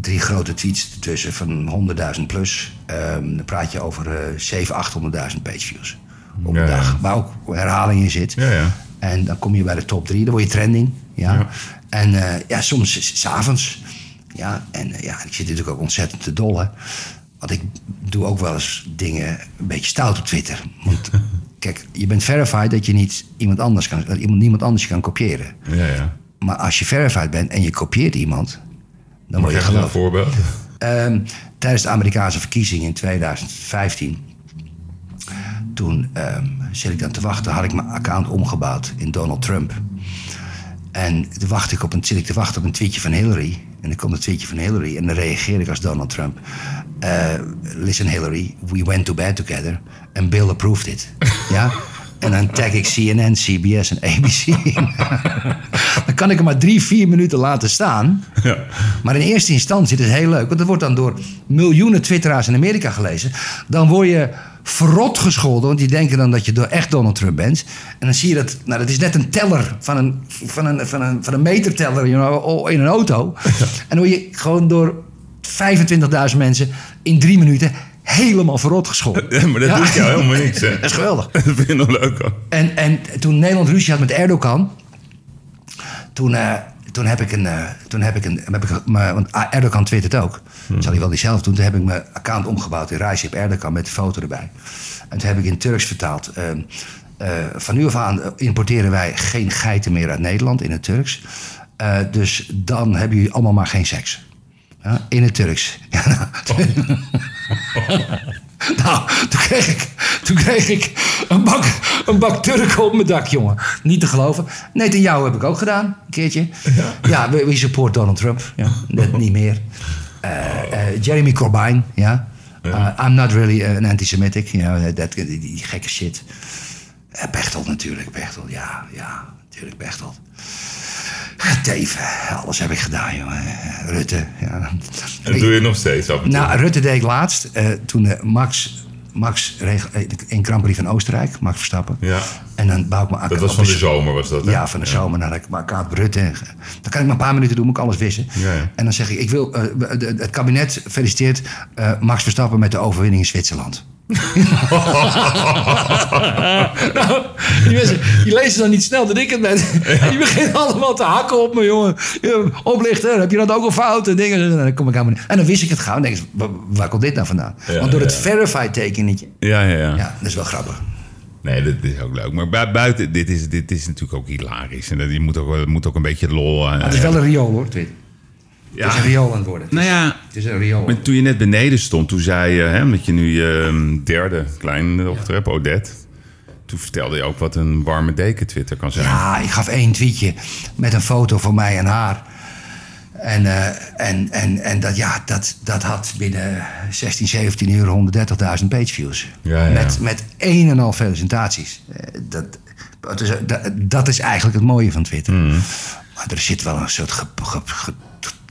Drie grote tweets ertussen van 100.000 plus. Ehm, dan praat je over eh 700.000, 800.000 pageviews op een Ja, dag. Waar ook herhaling in zit. Ja, ja. En dan kom je bij de top drie. Dan word je trending. Ja. Ja. En eh, ja, soms is- s'avonds. Ja, en eh, ja, ik zit natuurlijk ook ontzettend te dollen. Want ik doe ook wel eens dingen een beetje stout op Twitter. Want kijk, je bent verified dat je niet iemand anders kan, dat iemand, niemand anders je kan kopiëren. Ja, ja. Maar als je verified bent en je kopieert iemand, dan word je je een geloofd. voorbeeld? Ehm, tijdens de Amerikaanse verkiezingen in 2015. Toen ehm, zit ik dan te wachten, had ik mijn account omgebouwd in Donald Trump. En wacht ik op een, zit ik te wachten op een tweetje van Hillary. En dan komt een tweetje van Hillary. En dan reageer ik als Donald Trump. Eh, listen Hillary, we went to bed together. And Bill approved it. ja? En dan tag ik CNN, CBS en ABC. dan kan ik hem maar drie, vier minuten laten staan. Ja. Maar in eerste instantie, het is heel leuk, want dat wordt dan door miljoenen twitteraars in Amerika gelezen. Dan word je verrot gescholden, want die denken dan dat je door echt Donald Trump bent. En dan zie je dat, nou dat is net een teller van een, van een, van een, van een meterteller you know, in een auto. En dan word je gewoon door 25.000 mensen in drie minuten helemaal verrot gescholden. Ja, maar dat Ja. doet jou helemaal niks, hè? Dat is geweldig. Dat vind je nog leuk ook. En, en toen Nederland ruzie had met Erdogan, toen, eh, toen heb ik een. eh, toen heb ik een heb ik, me- want Erdogan twittert ook. Dat zal hij wel niet zelf doen. Toen heb ik mijn account omgebouwd in Recep Erdogan met de foto erbij. En toen heb ik in Turks vertaald. eh, eh, van nu af aan importeren wij geen geiten meer uit Nederland in het Turks. Eh, dus dan hebben jullie allemaal maar geen seks. In het Turks. Ja, nou, toen kreeg ik, toen kreeg ik een, bak, een bak Turken op mijn dak, jongen. Niet te geloven. Nee, ten jou heb ik ook gedaan, een keertje. Ja, we, we support Donald Trump. Ja, net niet meer. Eh, eh, Jeremy Corbyn, ja. Uh, I'm not really an anti-Semitic. You know, that, die, die gekke shit. Eh, Pechtold natuurlijk, Pechtold. Ja, ja, natuurlijk Pechtold. Teven, alles heb ik gedaan, jongen. Rutte, ja. En dat doe je nog steeds af en toe. Nou, Rutte deed ik laatst. eh, toen eh, Max, Max eh, in Grand Prix van Oostenrijk, Max Verstappen. Ja. En dan bouw ik mijn dat was van de zomer, was dat? hè? Ja, van de zomer. Dan had ik account Rutte. Dan kan ik maar een paar minuten doen, moet ik alles wissen. Ja, ja. En dan zeg ik, ik wil, het kabinet feliciteert Max Verstappen met de overwinning in Zwitserland. nou, die mensen die lezen dan niet snel dat ik het ben. En die beginnen allemaal te hakken op me, jongen. Oplichter, heb je dat ook al fout? En dingen. En dan, kom ik aan me- en dan wist ik het gauw. En denk ik, waar, komt dit nou vandaan? Ja, Want door het verify tekenetje. Ja, ja, ja. Ja, dat is wel grappig. Nee, dat is ook leuk. Maar bui- buiten, dit is, dit is natuurlijk ook hilarisch. En dat, je moet ook, moet ook een beetje lol... eh, het is wel een riool hoor, Twitter. Ja. Het is een riool aan het worden. Nou ja, Het is een riool. maar toen je net beneden stond, toen zei je... Hè, dat je nu je ehm, derde kleindochter hebt, Odette. Toen vertelde je ook wat een warme deken Twitter kan zijn. Ja, ik gaf één tweetje met een foto van mij en haar. En, eh, en, en, en dat, ja, dat, dat had binnen 16, 17 uur 130.000 pageviews. Ja, ja. Met, met één en al felicitaties. Eh, Dat, het is, dat, dat is eigenlijk het mooie van Twitter. Mm. Maar er zit wel een soort ge, ge,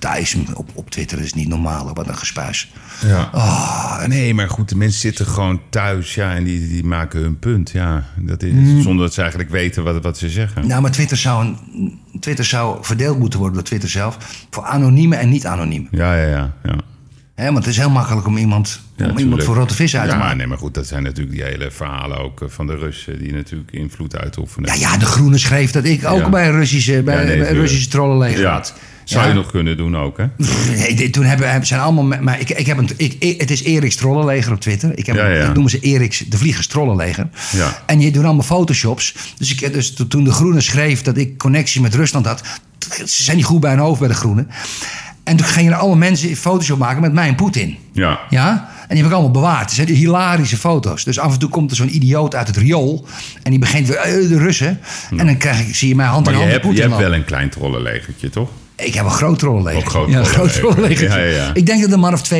getuis op, op Twitter. Is niet normaal. Wat een gespuis. Ja. Oh, Nee, maar goed, de mensen zitten gewoon thuis ja, en die, die maken hun punt. Ja, dat is, Zonder dat ze eigenlijk weten wat, wat ze zeggen. Nou, maar Twitter zou, een, Twitter zou verdeeld moeten worden door Twitter zelf. Voor anonieme en niet-anonieme. Ja, ja, ja. ja. Hè, want het is heel makkelijk om iemand, Ja, om iemand voor rotte vis uit te Ja, maken. nee, maar goed, dat zijn natuurlijk die hele verhalen ook eh, van de Russen... die natuurlijk invloed uitoefenen. Ja, ja, de Groene schreef dat ik ook bij een Russische, bij, nee, bij. Russische trollenleger had. Zou Ja. je nog kunnen doen ook, hè? Nee, dit- toen hebben zijn allemaal. Maar ik, ik heb een, ik, ik- het is Eriks trollenleger op Twitter. Ik, heb, Ja, ja. ik noem ze Eriks de Vliegers trollenleger. Ja. En je doet allemaal photoshops. Dus, ik, dus to- toen de Groene schreef dat ik connectie met Rusland had. Ze zijn niet goed bij hun hoofd bij de Groenen. En toen gingen er alle mensen een Photoshop maken met mij en Poetin. Ja. Ja? En die heb ik allemaal bewaard. Het zijn hilarische foto's. Dus af en toe komt er zo'n idioot uit het riool. En die begint weer, eh, de Russen. En dan krijg ik, zie je mij hand in Maar je hand met hebt, je hebt wel een klein trollenlegertje, toch? Ik heb een groot trollenleger. Ook groot ja, een groot trollenleger. trollenleger. Ja, ja, ja. Ik denk dat er maar of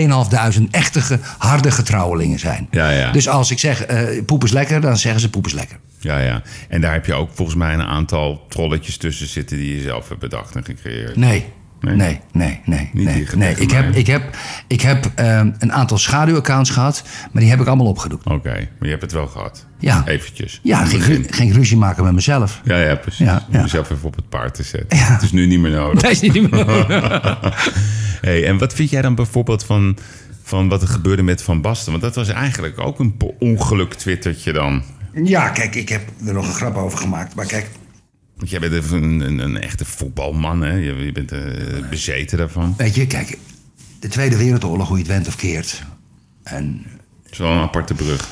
2.500 echte, harde getrouwelingen zijn. Ja, ja. Dus als ik zeg eh poep is lekker, dan zeggen ze poep is lekker. Ja, ja. En daar heb je ook volgens mij een aantal trolletjes tussen zitten... die je zelf hebt bedacht en gecreëerd. Nee. Nee? Nee, nee, nee, nee. Ik heb, ik heb, ik heb ehm, een aantal schaduwaccounts gehad, maar die heb ik allemaal opgedoekt. Oké, maar je hebt het wel gehad. Ja. Eventjes. Ja, In het ging, begin. ru- ging ruzie maken met mezelf. Ja, ja, precies. Ja, Om ja. jezelf even op het paard te zetten. Het is nu niet meer nodig. Dat is niet meer. Hey, en wat vind jij dan bijvoorbeeld van, van wat er gebeurde met Van Basten? Want dat was eigenlijk ook een ongeluk twittertje dan. Ja, kijk, ik heb er nog een grap over gemaakt. Maar kijk, Want jij bent een, een, een echte voetbalman, hè? Je, je bent eh, bezeten daarvan. weet je, kijk, de Tweede Wereldoorlog, hoe je het went of keert. En Het is wel een aparte brug.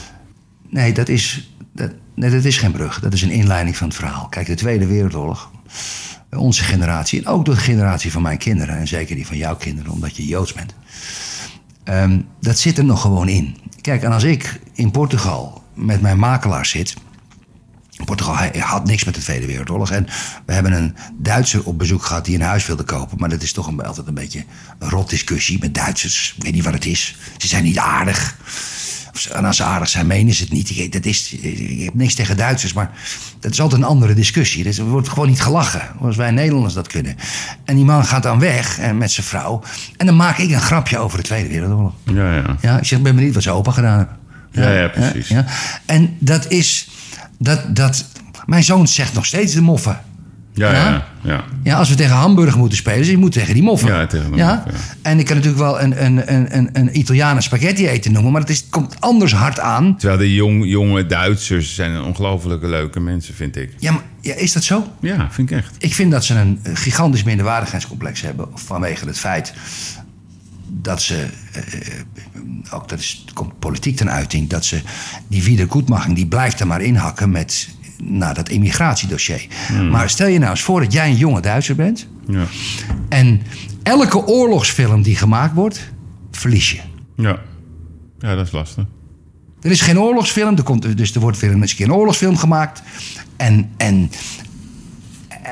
nee, dat is, dat, nee, dat is geen brug. Dat is een inleiding van het verhaal. Kijk, de Tweede Wereldoorlog, onze generatie... en ook de generatie van mijn kinderen... en zeker die van jouw kinderen, omdat je Joods bent... ehm, dat zit er nog gewoon in. Kijk, en als ik in Portugal met mijn makelaar zit... Portugal hij had niks met de Tweede Wereldoorlog. En we hebben een Duitser op bezoek gehad die een huis wilde kopen. Maar dat is toch een, altijd een beetje een rot discussie met Duitsers. Ik weet niet wat het is. Ze zijn niet aardig. En als ze aardig zijn, menen ze het niet. Ik, dat is, ik heb niks tegen Duitsers, maar dat is altijd een andere discussie. Dus er wordt gewoon niet gelachen, zoals wij Nederlanders dat kunnen. En die man gaat dan weg en met zijn vrouw. En dan maak ik een grapje over de Tweede Wereldoorlog. Ja, ja. Ja, ik zeg, ik ben benieuwd wat ze opa gedaan hebben. Ja, ja, precies. Ja, En dat is, dat, dat, mijn zoon zegt nog steeds de moffen. Ja, Ja? ja, ja. Ja, als we tegen Hamburg moeten spelen, dus je moet tegen die moffen. Ja, tegen de ja? moffen, ja. En ik kan natuurlijk wel een, een, een, een, een Italianen spaghetti eten noemen, maar het, is, het komt anders hard aan. Terwijl de jong, jonge Duitsers zijn een ongelofelijke leuke mensen, vind ik. Ja, maar, ja, is dat zo? Ja, vind ik echt. Ik vind dat ze een gigantisch minderwaardigheidscomplex hebben vanwege het feit dat ze, eh, ook dat is, komt politiek ten uiting, dat ze die wiedergoedmaching, die blijft er maar inhakken met nou, dat immigratiedossier. Maar stel je nou eens voor dat jij een jonge Duitser bent Ja. en elke oorlogsfilm die gemaakt wordt, verlies je. Ja. Ja, dat is lastig. Er is geen oorlogsfilm, er komt, dus er wordt weer eens een keer een oorlogsfilm gemaakt. En, en,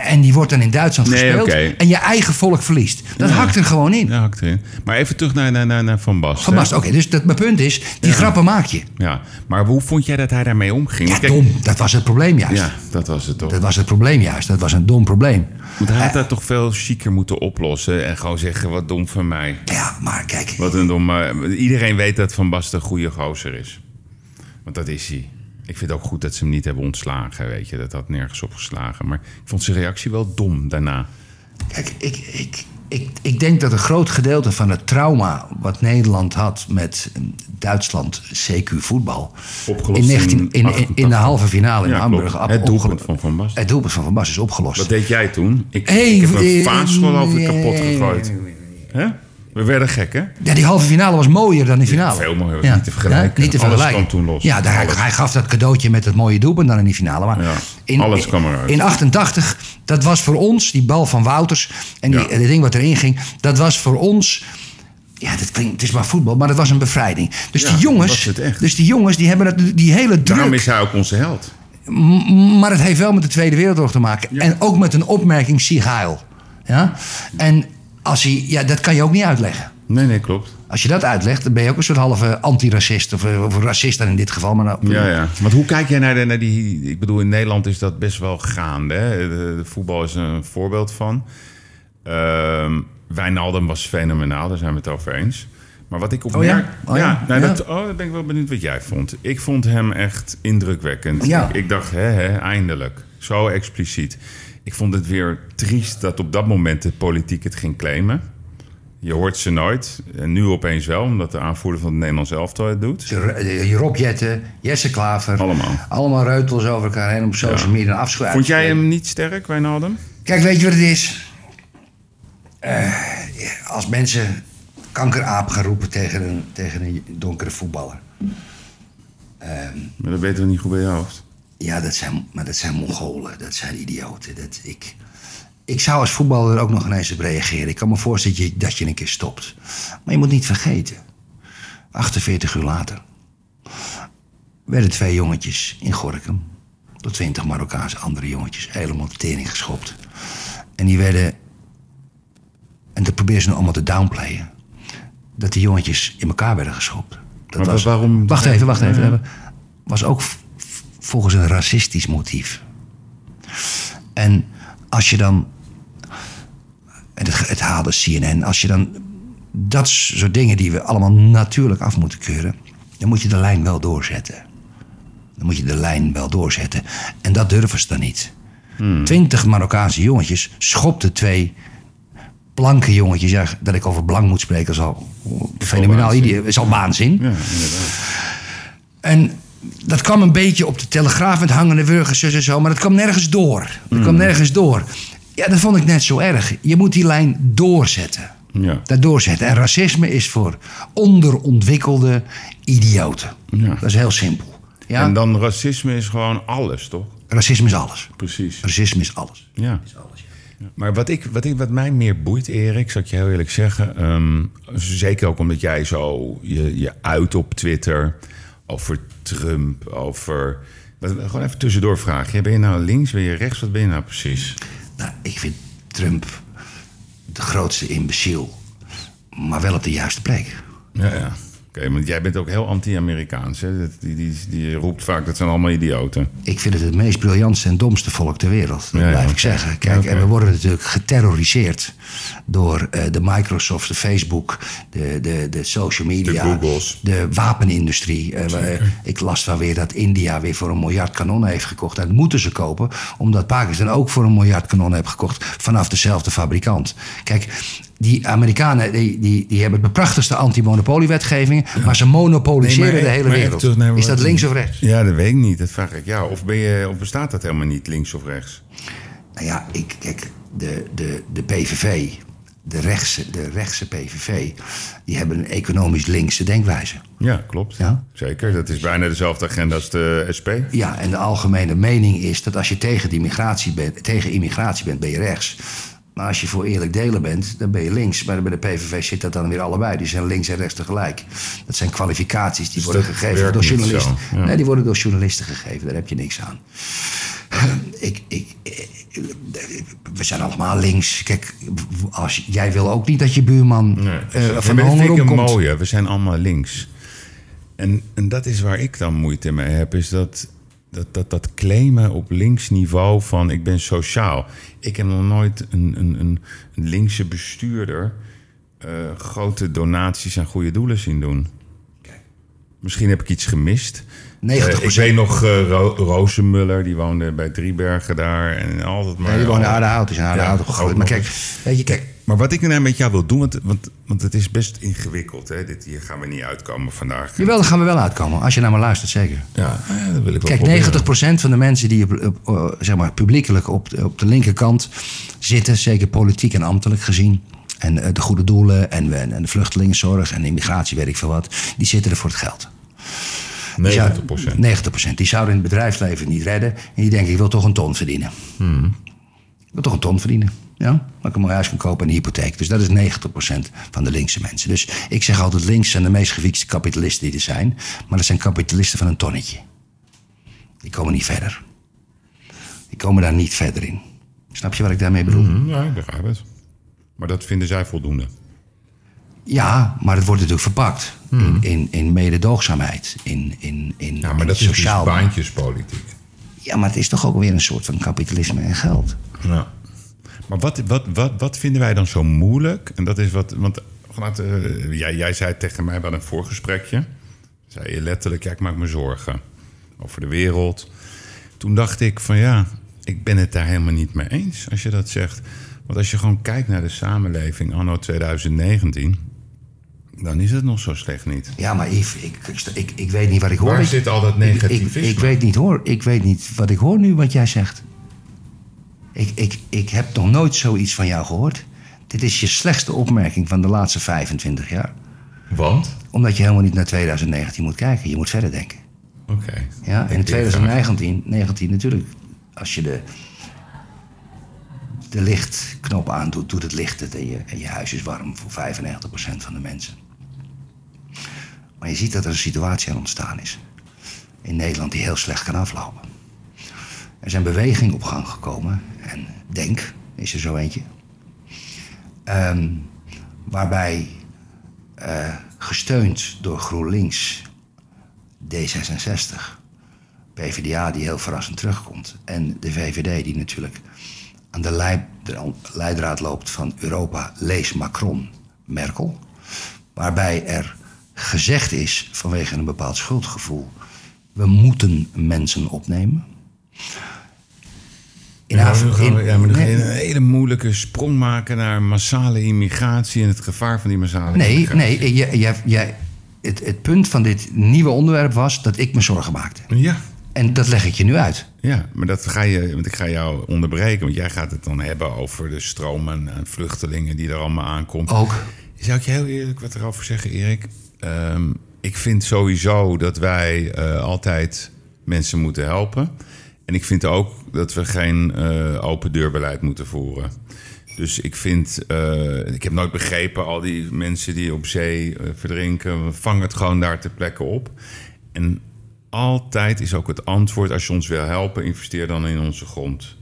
en die wordt dan in Duitsland Nee, gespeeld. En je eigen volk verliest. Dat Ja. hakt er gewoon in. Ja, hakt erin. Maar even terug naar, naar, naar, naar Van Basten. Van Basten, oké, dus dat, mijn punt is, die grappen maak je. Ja, maar hoe vond jij dat hij daarmee omging? Ja, Kijk, dom. Dat was het probleem juist. Ja, dat was het toch. Dat was het probleem juist. Dat was een dom probleem. Want hij had dat toch veel chiquer moeten oplossen en gewoon zeggen, wat dom van mij. Ja, maar kijk. Wat een dom... iedereen weet dat Van Basten een goede gozer is. Want dat is hij. Ik vind het ook goed dat ze hem niet hebben ontslagen, weet je. Dat had nergens op geslagen. Maar ik vond zijn reactie wel dom daarna. Kijk, ik, ik, ik, ik denk dat een groot gedeelte van het trauma wat Nederland had met Duitsland, CQ voetbal, Opgelost in, 19, in, in, in de 88. halve finale in Ja, Hamburg. klopt. Het doelpunt van Van Basten. Het doelpunt van Van Basten is opgelost. Wat deed jij toen? Ik, Hey, ik heb een vaaschool over kapot gegooid. Hè? We werden gek, hè? Ja, die halve finale was mooier dan die finale. veel mooier, niet te vergelijken. Ja, niet te Alles vergelijken. kwam toen los. Ja, daar, Alles. hij gaf dat cadeautje met het mooie doelpunt dan in die finale. Maar Ja, in, alles kwam eruit. In 88, dat was voor ons, die bal van Wouters en die, Ja. het ding wat erin ging, dat was voor ons. Ja, dat klinkt, het is maar voetbal, maar dat was een bevrijding. Dus Ja, die jongens, het dus die jongens, die hebben dat, die hele Daarom druk. is hij ook onze held. Maar het heeft wel met de Tweede Wereldoorlog te maken. En ook met een opmerking Sieg Heil. Ja? En als hij, ja, dat kan je ook niet uitleggen. Nee, nee, klopt. Als je dat uitlegt, dan ben je ook een soort halve antiracist. Of, eh, of racist dan in dit geval. Maar nou, Ja, ja. Want hoe kijk jij naar, de, naar die... Ik bedoel, in Nederland is dat best wel gaande. Hè? De, de voetbal is een voorbeeld van. Ehm Wijnaldum was fenomenaal, daar zijn we het over eens. Maar wat ik ja? opmerk... Oh ja? nou, Ja. Dat, oh, dan ben ik wel benieuwd wat jij vond. Ik vond hem echt indrukwekkend. Ja. Ik, ik dacht, hè, hè, eindelijk. Zo expliciet. Ik vond het weer triest dat op dat moment de politiek het ging claimen. Je hoort ze nooit. En nu opeens wel, omdat de aanvoerder van het Nederlands elftal het doet. Je Rob Jetten, Jesse Klaver. Allemaal. Allemaal reutels over elkaar heen op social media en afschuiven. Vond jij hem niet sterk, Wijnaldum? Kijk, weet je wat het is? Eh, als mensen kankeraap gaan roepen tegen een, tegen een donkere voetballer. Maar dat weten we niet goed bij je hoofd. Ja, dat zijn, maar dat zijn Mongolen, dat zijn idioten. Dat, ik, ik zou als voetballer er ook nog ineens op reageren. Ik kan me voorstellen dat je, dat je een keer stopt. Maar je moet niet vergeten, 48 uur later werden twee jongetjes in Gorkum, door 20 Marokkaanse andere jongetjes, helemaal de tering geschopt. En die werden, en dat proberen ze nu allemaal te downplayen, dat die jongetjes in elkaar werden geschopt. Dat Maar waarom- Wacht even, wacht even. Dat was ook volgens een racistisch motief. En als je dan. Het, het haalde CNN. Als je dan. Dat soort dingen die we allemaal natuurlijk af moeten keuren. dan moet je de lijn wel doorzetten. Dan moet je de lijn wel doorzetten. En dat durven ze dan niet. Twintig Marokkaanse jongetjes schopten twee blanke jongetjes. Ja, dat ik over blank moet spreken is al fenomenaal. is al waanzin. Ja, inderdaad. En dat kwam een beetje op de telegraaf met hangende wurgers en zo, maar dat kwam nergens door. Dat kwam nergens door. Ja, dat vond ik net zo erg. Je moet die lijn doorzetten. Ja. Dat doorzetten. En racisme is voor onderontwikkelde idioten. Ja. Dat is heel simpel. Ja? En dan racisme is gewoon alles, toch? Racisme is alles. Precies. Racisme is alles. Ja. Is alles ja. Maar wat, ik, wat, ik, wat mij meer boeit, Erik, zal ik je heel eerlijk zeggen. ehm, zeker ook omdat jij zo je, je uit op Twitter over Trump, over Gewoon even tussendoor vragen. Ben je nou links, ben je rechts? Wat ben je nou precies? Nou, ik vind Trump de grootste imbeciel. Maar wel op de juiste plek. Ja, ja. Oké, want jij bent ook heel anti-Amerikaans. Die, die, die roept vaak, dat zijn allemaal idioten. Ik vind het het meest briljantste en domste volk ter wereld. Dat Ja, ja, blijf ik zeggen. Kijk, en we worden natuurlijk geterroriseerd door eh, de Microsoft, de Facebook, de, de, de social media, De de wapenindustrie. Eh, we- ik las wel weer dat India weer voor een miljard kanonnen heeft gekocht. Dat moeten ze kopen, omdat Pakistan ook voor een miljard kanonnen heeft gekocht vanaf dezelfde fabrikant. Kijk, die Amerikanen die, die, die hebben de prachtigste maar ze monopoliseren Nee, maar- de hele wereld. terug Is dat links of rechts? Ja, dat weet ik niet. Dat vraag ik jou. Of, ben je, of bestaat dat helemaal niet, links of rechts? Nou ja, ik, kijk, de, de, de PVV, de rechtse, de rechtse PVV, die hebben een economisch linkse denkwijze. Ja, klopt. Ja. Zeker. Dat is bijna dezelfde agenda als de SP. Ja, en de algemene mening is dat als je tegen, die migratie bent, tegen immigratie bent, ben je rechts. Maar als je voor eerlijk delen bent, dan ben je links. Maar bij de PVV zit dat dan weer allebei. Die zijn links en rechts tegelijk. Dat zijn kwalificaties die Dus worden gegeven door journalisten. ja. Nee, die worden door journalisten gegeven. Daar heb je niks aan. ik, ik, we zijn allemaal links. Kijk, als, jij wil ook niet dat je buurman Nee. Ja, van de honger een omkomt. mooie. We zijn allemaal links. En, en dat is waar ik dan moeite mee heb. Is dat, dat, dat, dat claimen op links niveau van ik ben sociaal. Ik heb nog nooit een, een, een, linkse bestuurder... eh, grote donaties aan goede doelen zien doen. Misschien heb ik iets gemist. 90%. Eh, ik weet nog Ro Rozenmuller, die woonde bij Driebergen daar. En altijd maar... Nee, die in Aardehout. is in Aardehout Ja, ook Maar kijk, weet je, kijk, maar wat ik nou met jou wil doen, want, want, want het is best ingewikkeld. Hè? Dit, hier gaan we niet uitkomen vandaag. jawel, daar gaan we wel uitkomen. Als je naar me luistert, zeker. Ja, ja, dat wil ik wel Kijk, proberen. 90% van de mensen die op, op, eh, zeg maar, publiekelijk op, de- op de linkerkant zitten, zeker politiek en ambtelijk gezien, en eh, de goede doelen en, en, en de vluchtelingenzorg en de immigratie, weet ik veel wat, die zitten er voor het geld. 90 90%. Die zouden in het bedrijfsleven niet redden. En die denken, ik wil toch een ton verdienen. Hmm. Ik wil toch een ton verdienen. Ja? Dat ik een huis kan kopen en een hypotheek. Dus dat is 90% van de linkse mensen. Dus ik zeg altijd, links zijn de meest gewiekste kapitalisten die er zijn. Maar dat zijn kapitalisten van een tonnetje. Die komen niet verder. Die komen daar niet verder in. Snap je wat ik daarmee bedoel? Hm, Ja, ik begrijp het. Maar dat vinden zij voldoende. Ja, maar het wordt natuurlijk verpakt. In, in, in mededoogzaamheid. In, in, in. Ja, maar in dat is dus baantjespolitiek. Ja, maar het is toch ook weer een soort van kapitalisme en geld. Ja. Maar wat, wat, wat, wat vinden wij dan zo moeilijk? En dat is wat. Want vanuit, eh, jij, jij zei tegen mij bij een voorgesprekje. Zei je letterlijk: ja, ik maak me zorgen over de wereld. Toen dacht ik van ja, ik ben het daar helemaal niet mee eens als je dat zegt. Want als je gewoon kijkt naar de samenleving anno 2019, dan is het nog zo slecht niet. Ja, maar Yves, ik, ik, ik, ik weet niet wat ik hoor. Waar zit al dat ik, ik, negativisme? ik weet niet hoor. Ik weet niet wat ik hoor nu wat jij zegt. Ik, ik, ik heb nog nooit zoiets van jou gehoord. Dit is je slechtste opmerking van de laatste 25 jaar. Want? Omdat je helemaal niet naar 2019 moet kijken. Je moet verder denken. Oké. Ja, in denk 2019 19 natuurlijk. Als je de, de lichtknop aandoet, doet het licht het en je, en je huis is warm voor 95% van de mensen. Maar je ziet dat er een situatie aan ontstaan is. In Nederland die heel slecht kan aflopen. Er zijn bewegingen op gang gekomen. En Denk is er zo eentje. Ehm, waarbij eh, gesteund door GroenLinks D66, PvdA die heel verrassend terugkomt en de VVD die natuurlijk aan de lei- de leidraad loopt van Europa, lees Macron, Merkel, waarbij er gezegd is vanwege een bepaald schuldgevoel, we moeten mensen opnemen. In Ja, Af- maar dan gaan we- in- ja, maar nee, een hele moeilijke sprong maken naar massale immigratie en het gevaar van die massale Nee, immigratie. nee jij, jij, jij, het, het punt van dit nieuwe onderwerp was dat ik me zorgen maakte. Ja, En dat leg ik je nu uit. ja, maar dat ga je, want ik ga jou onderbreken, want jij gaat het dan hebben over de stroom aan, aan vluchtelingen die er allemaal aankomt. Ook. Zou ik je heel eerlijk wat erover zeggen, Erik? Ehm, ik vind sowieso dat wij eh, altijd mensen moeten helpen. En ik vind ook dat we geen eh, open deurbeleid moeten voeren. Dus ik vind, eh, ik heb nooit begrepen, al die mensen die op zee eh, verdrinken, vang het gewoon daar ter plekke op. En altijd is ook het antwoord... als je ons wil helpen, investeer dan in onze grond.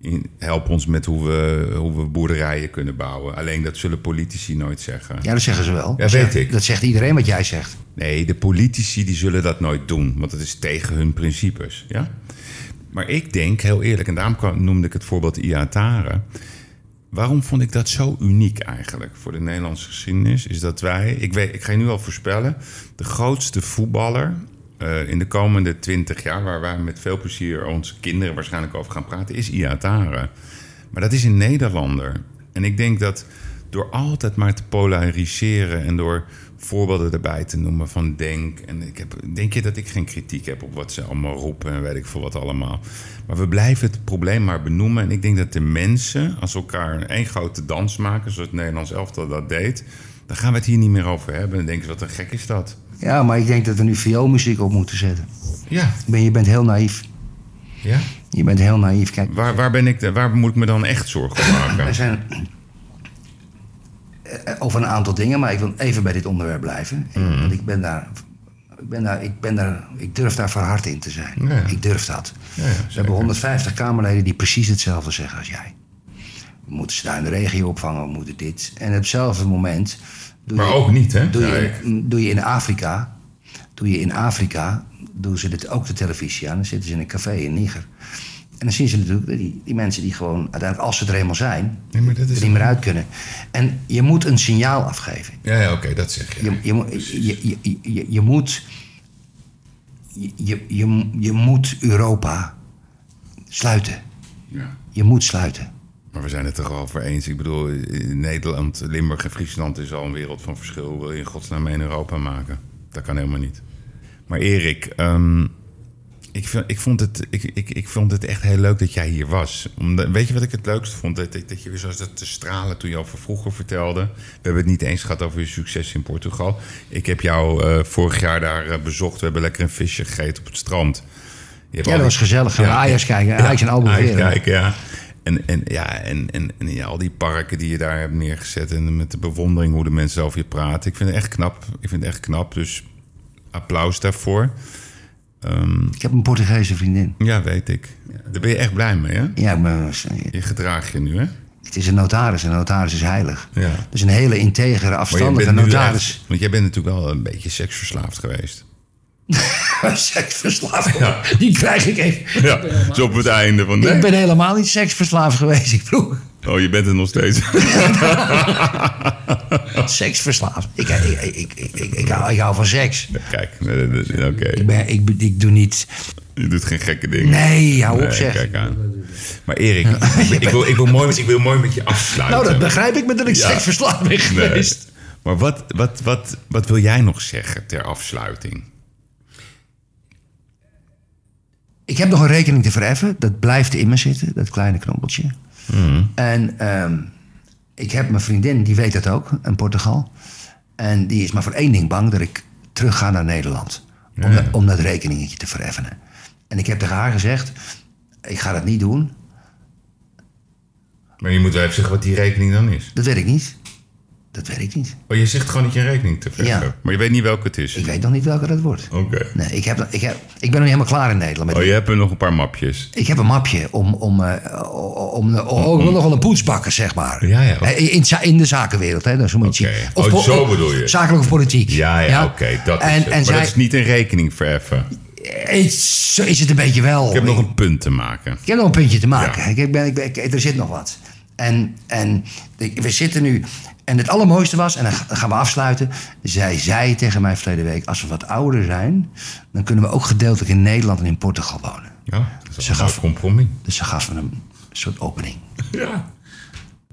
In, help ons met hoe we, hoe we boerderijen kunnen bouwen. Alleen dat zullen politici nooit zeggen. Ja, dat zeggen ze wel. Ja, Dat weet zegt- ik. Dat zegt iedereen wat jij zegt. Nee, de politici die zullen dat nooit doen, want het is tegen hun principes. Ja? Maar ik denk, heel eerlijk, en daarom noemde ik het voorbeeld Iatare. Waarom vond ik dat zo uniek eigenlijk voor de Nederlandse geschiedenis? Is dat wij, ik, weet, ik ga je nu al voorspellen, de grootste voetballer eh, in de komende twintig jaar, waar wij met veel plezier onze kinderen waarschijnlijk over gaan praten, is Iatare. Maar dat is een Nederlander. En ik denk dat door altijd maar te polariseren en door voorbeelden erbij te noemen van denk. En ik heb, denk je dat ik geen kritiek heb op wat ze allemaal roepen en weet ik veel wat allemaal. Maar we blijven het probleem maar benoemen. En ik denk dat de mensen, als elkaar één grote dans maken, zoals het Nederlands elftal dat deed, dan gaan we het hier niet meer over hebben. Dan denken ze, wat een gek is dat. Ja, maar ik denk dat we nu vioolmuziek op moeten zetten. Ja, ben, je bent heel naïef. ja. Je bent heel naïef. Kijk, Waar, waar, ben ik, de- waar moet ik me dan echt zorgen om er maken? zijn eh, over een aantal dingen, maar ik wil even bij dit onderwerp blijven. Mhm. Want ik ben daar, ik ben daar, ik ben daar, ik durf daar verhard in te zijn. Ja. Ik durf dat. Ja, We hebben 150 Kamerleden die precies hetzelfde zeggen als jij. We moeten ze daar in de regio opvangen, we moeten dit. En op hetzelfde moment. Doe Maar je, ook niet, hè? Doe Ja, je, ik- doe je in Afrika. Doe je in Afrika. Doen ze dit ook de televisie aan. Dan zitten ze in een café in Niger. En dan zien ze natuurlijk die, die mensen die gewoon uiteindelijk, als ze er eenmaal zijn, Nee, maar dat is er niet meer uit kunnen. En je moet een signaal afgeven. Ja, ja oké, dat zeg je. Je, je, moet- je, je, je, moet. Je, je, je, moet Europa sluiten. Ja. Je moet sluiten. Maar we zijn het er al over eens. Ik bedoel, in Nederland, Limburg en Friesland is al een wereld van verschil. Wil je in godsnaam één Europa maken? Dat kan helemaal niet. Maar Erik, ehm, ik, vind, ik, vond het, ik, ik, ik vond het echt heel leuk dat jij hier was. Omdat, weet je wat ik het leukste vond? Dat, dat, dat je weer zoals dat te stralen toen je over vroeger vertelde. We hebben het niet eens gehad over je succes in Portugal. Ik heb jou eh, vorig jaar daar eh, bezocht. We hebben lekker een visje gegeten op het strand. Je hebt Ja, al dat die- was gezellig. Gaan we Ajax kijken. Ajax en kijken, ja. En, en, ja, en, en, en ja, al die parken die je daar hebt neergezet. En met de bewondering hoe de mensen over je praten. Ik vind het echt knap. Ik vind het echt knap. Dus applaus daarvoor. Ehm, Ik heb een Portugese vriendin. ja, weet ik. Daar ben je echt blij mee, hè? Ja, maar Je gedraag je nu, hè? het is een notaris. Een notaris is heilig. Ja. Dus een hele integere, afstandige notaris. echt- want jij bent natuurlijk wel een beetje seksverslaafd geweest. Seksverslaafd. Die krijg ik even. Ja, zo op het einde van. Ik ben helemaal niet seksverslaafd geweest. Ik vroeg Oh, je bent het nog steeds. seksverslaafd. Ik, ik, ik, ik, ik, ik, ik hou, ik hou van seks. Kijk, oké. Ik, ben, ik, ik doe niet... Je doet geen gekke dingen. Nee, hou op zeg. Kijk aan. Maar Erik, ik, wil, ik, wil mooi, met- ik wil mooi met je afsluiten. Nou, dat begrijp ik, maar dat ik Ja. seksverslaafd ben Nee. geweest. Maar wat, wat, wat, wat wil jij nog zeggen ter afsluiting? Ik heb nog een rekening te vereffen. Dat blijft in me zitten, dat kleine knobbeltje. En ehm, ik heb mijn vriendin, die weet dat ook, in Portugal. En die is maar voor één ding bang, dat ik terug ga naar Nederland. Om, dat, om dat rekeningetje te vereffenen. En ik heb tegen haar gezegd, ik ga dat niet doen. Maar je moet wel even zeggen wat die rekening dan is. Dat weet ik niet. Dat weet ik niet. Oh, je zegt gewoon dat je rekening te vergen. Ja. Maar je weet niet welke het is. Ik weet nog niet welke dat wordt. Oké. Nee, ik, heb, ik, heb, ik ben nog niet helemaal klaar in Nederland. Met Oh, je hebt er nog een paar mapjes. Ik heb een mapje om, om, eh, om, nog wel een poetsbakken, zeg maar. Ja, ja. Eh, In, in de zakenwereld, hè, dat moet je Oké. zien. Oh, zo bedoel je. Zakelijk of politiek. Ja, ja, oké. dat is en, het. En maar zij, dat is niet een rekening verheffen. is, zo is het een beetje wel. Ik heb nog een punt te maken. Ik heb nog een puntje te maken. Ja. Ik, ik ben, ik ben, ik- er zit nog wat. En, en we zitten nu. En het allermooiste was, en dan ga- dan gaan we afsluiten. Zij zei tegen mij verleden week: Als we wat ouder zijn, dan kunnen we ook gedeeltelijk in Nederland en in Portugal wonen. Ja, dat is Ze een gaf- compromis. Dus ze gaf me een soort opening. Ja.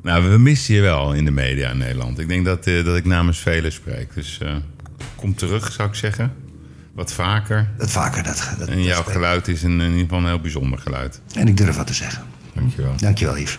Nou, we missen je wel in de media in Nederland. Ik denk dat, eh, dat ik namens velen spreek. Dus eh, kom terug, zou ik zeggen. Wat vaker. Dat vaker dat. dat En jouw dat- geluid is een, in ieder geval een heel bijzonder geluid. En ik durf wat te zeggen. Dankjewel. Dankjewel, Yves.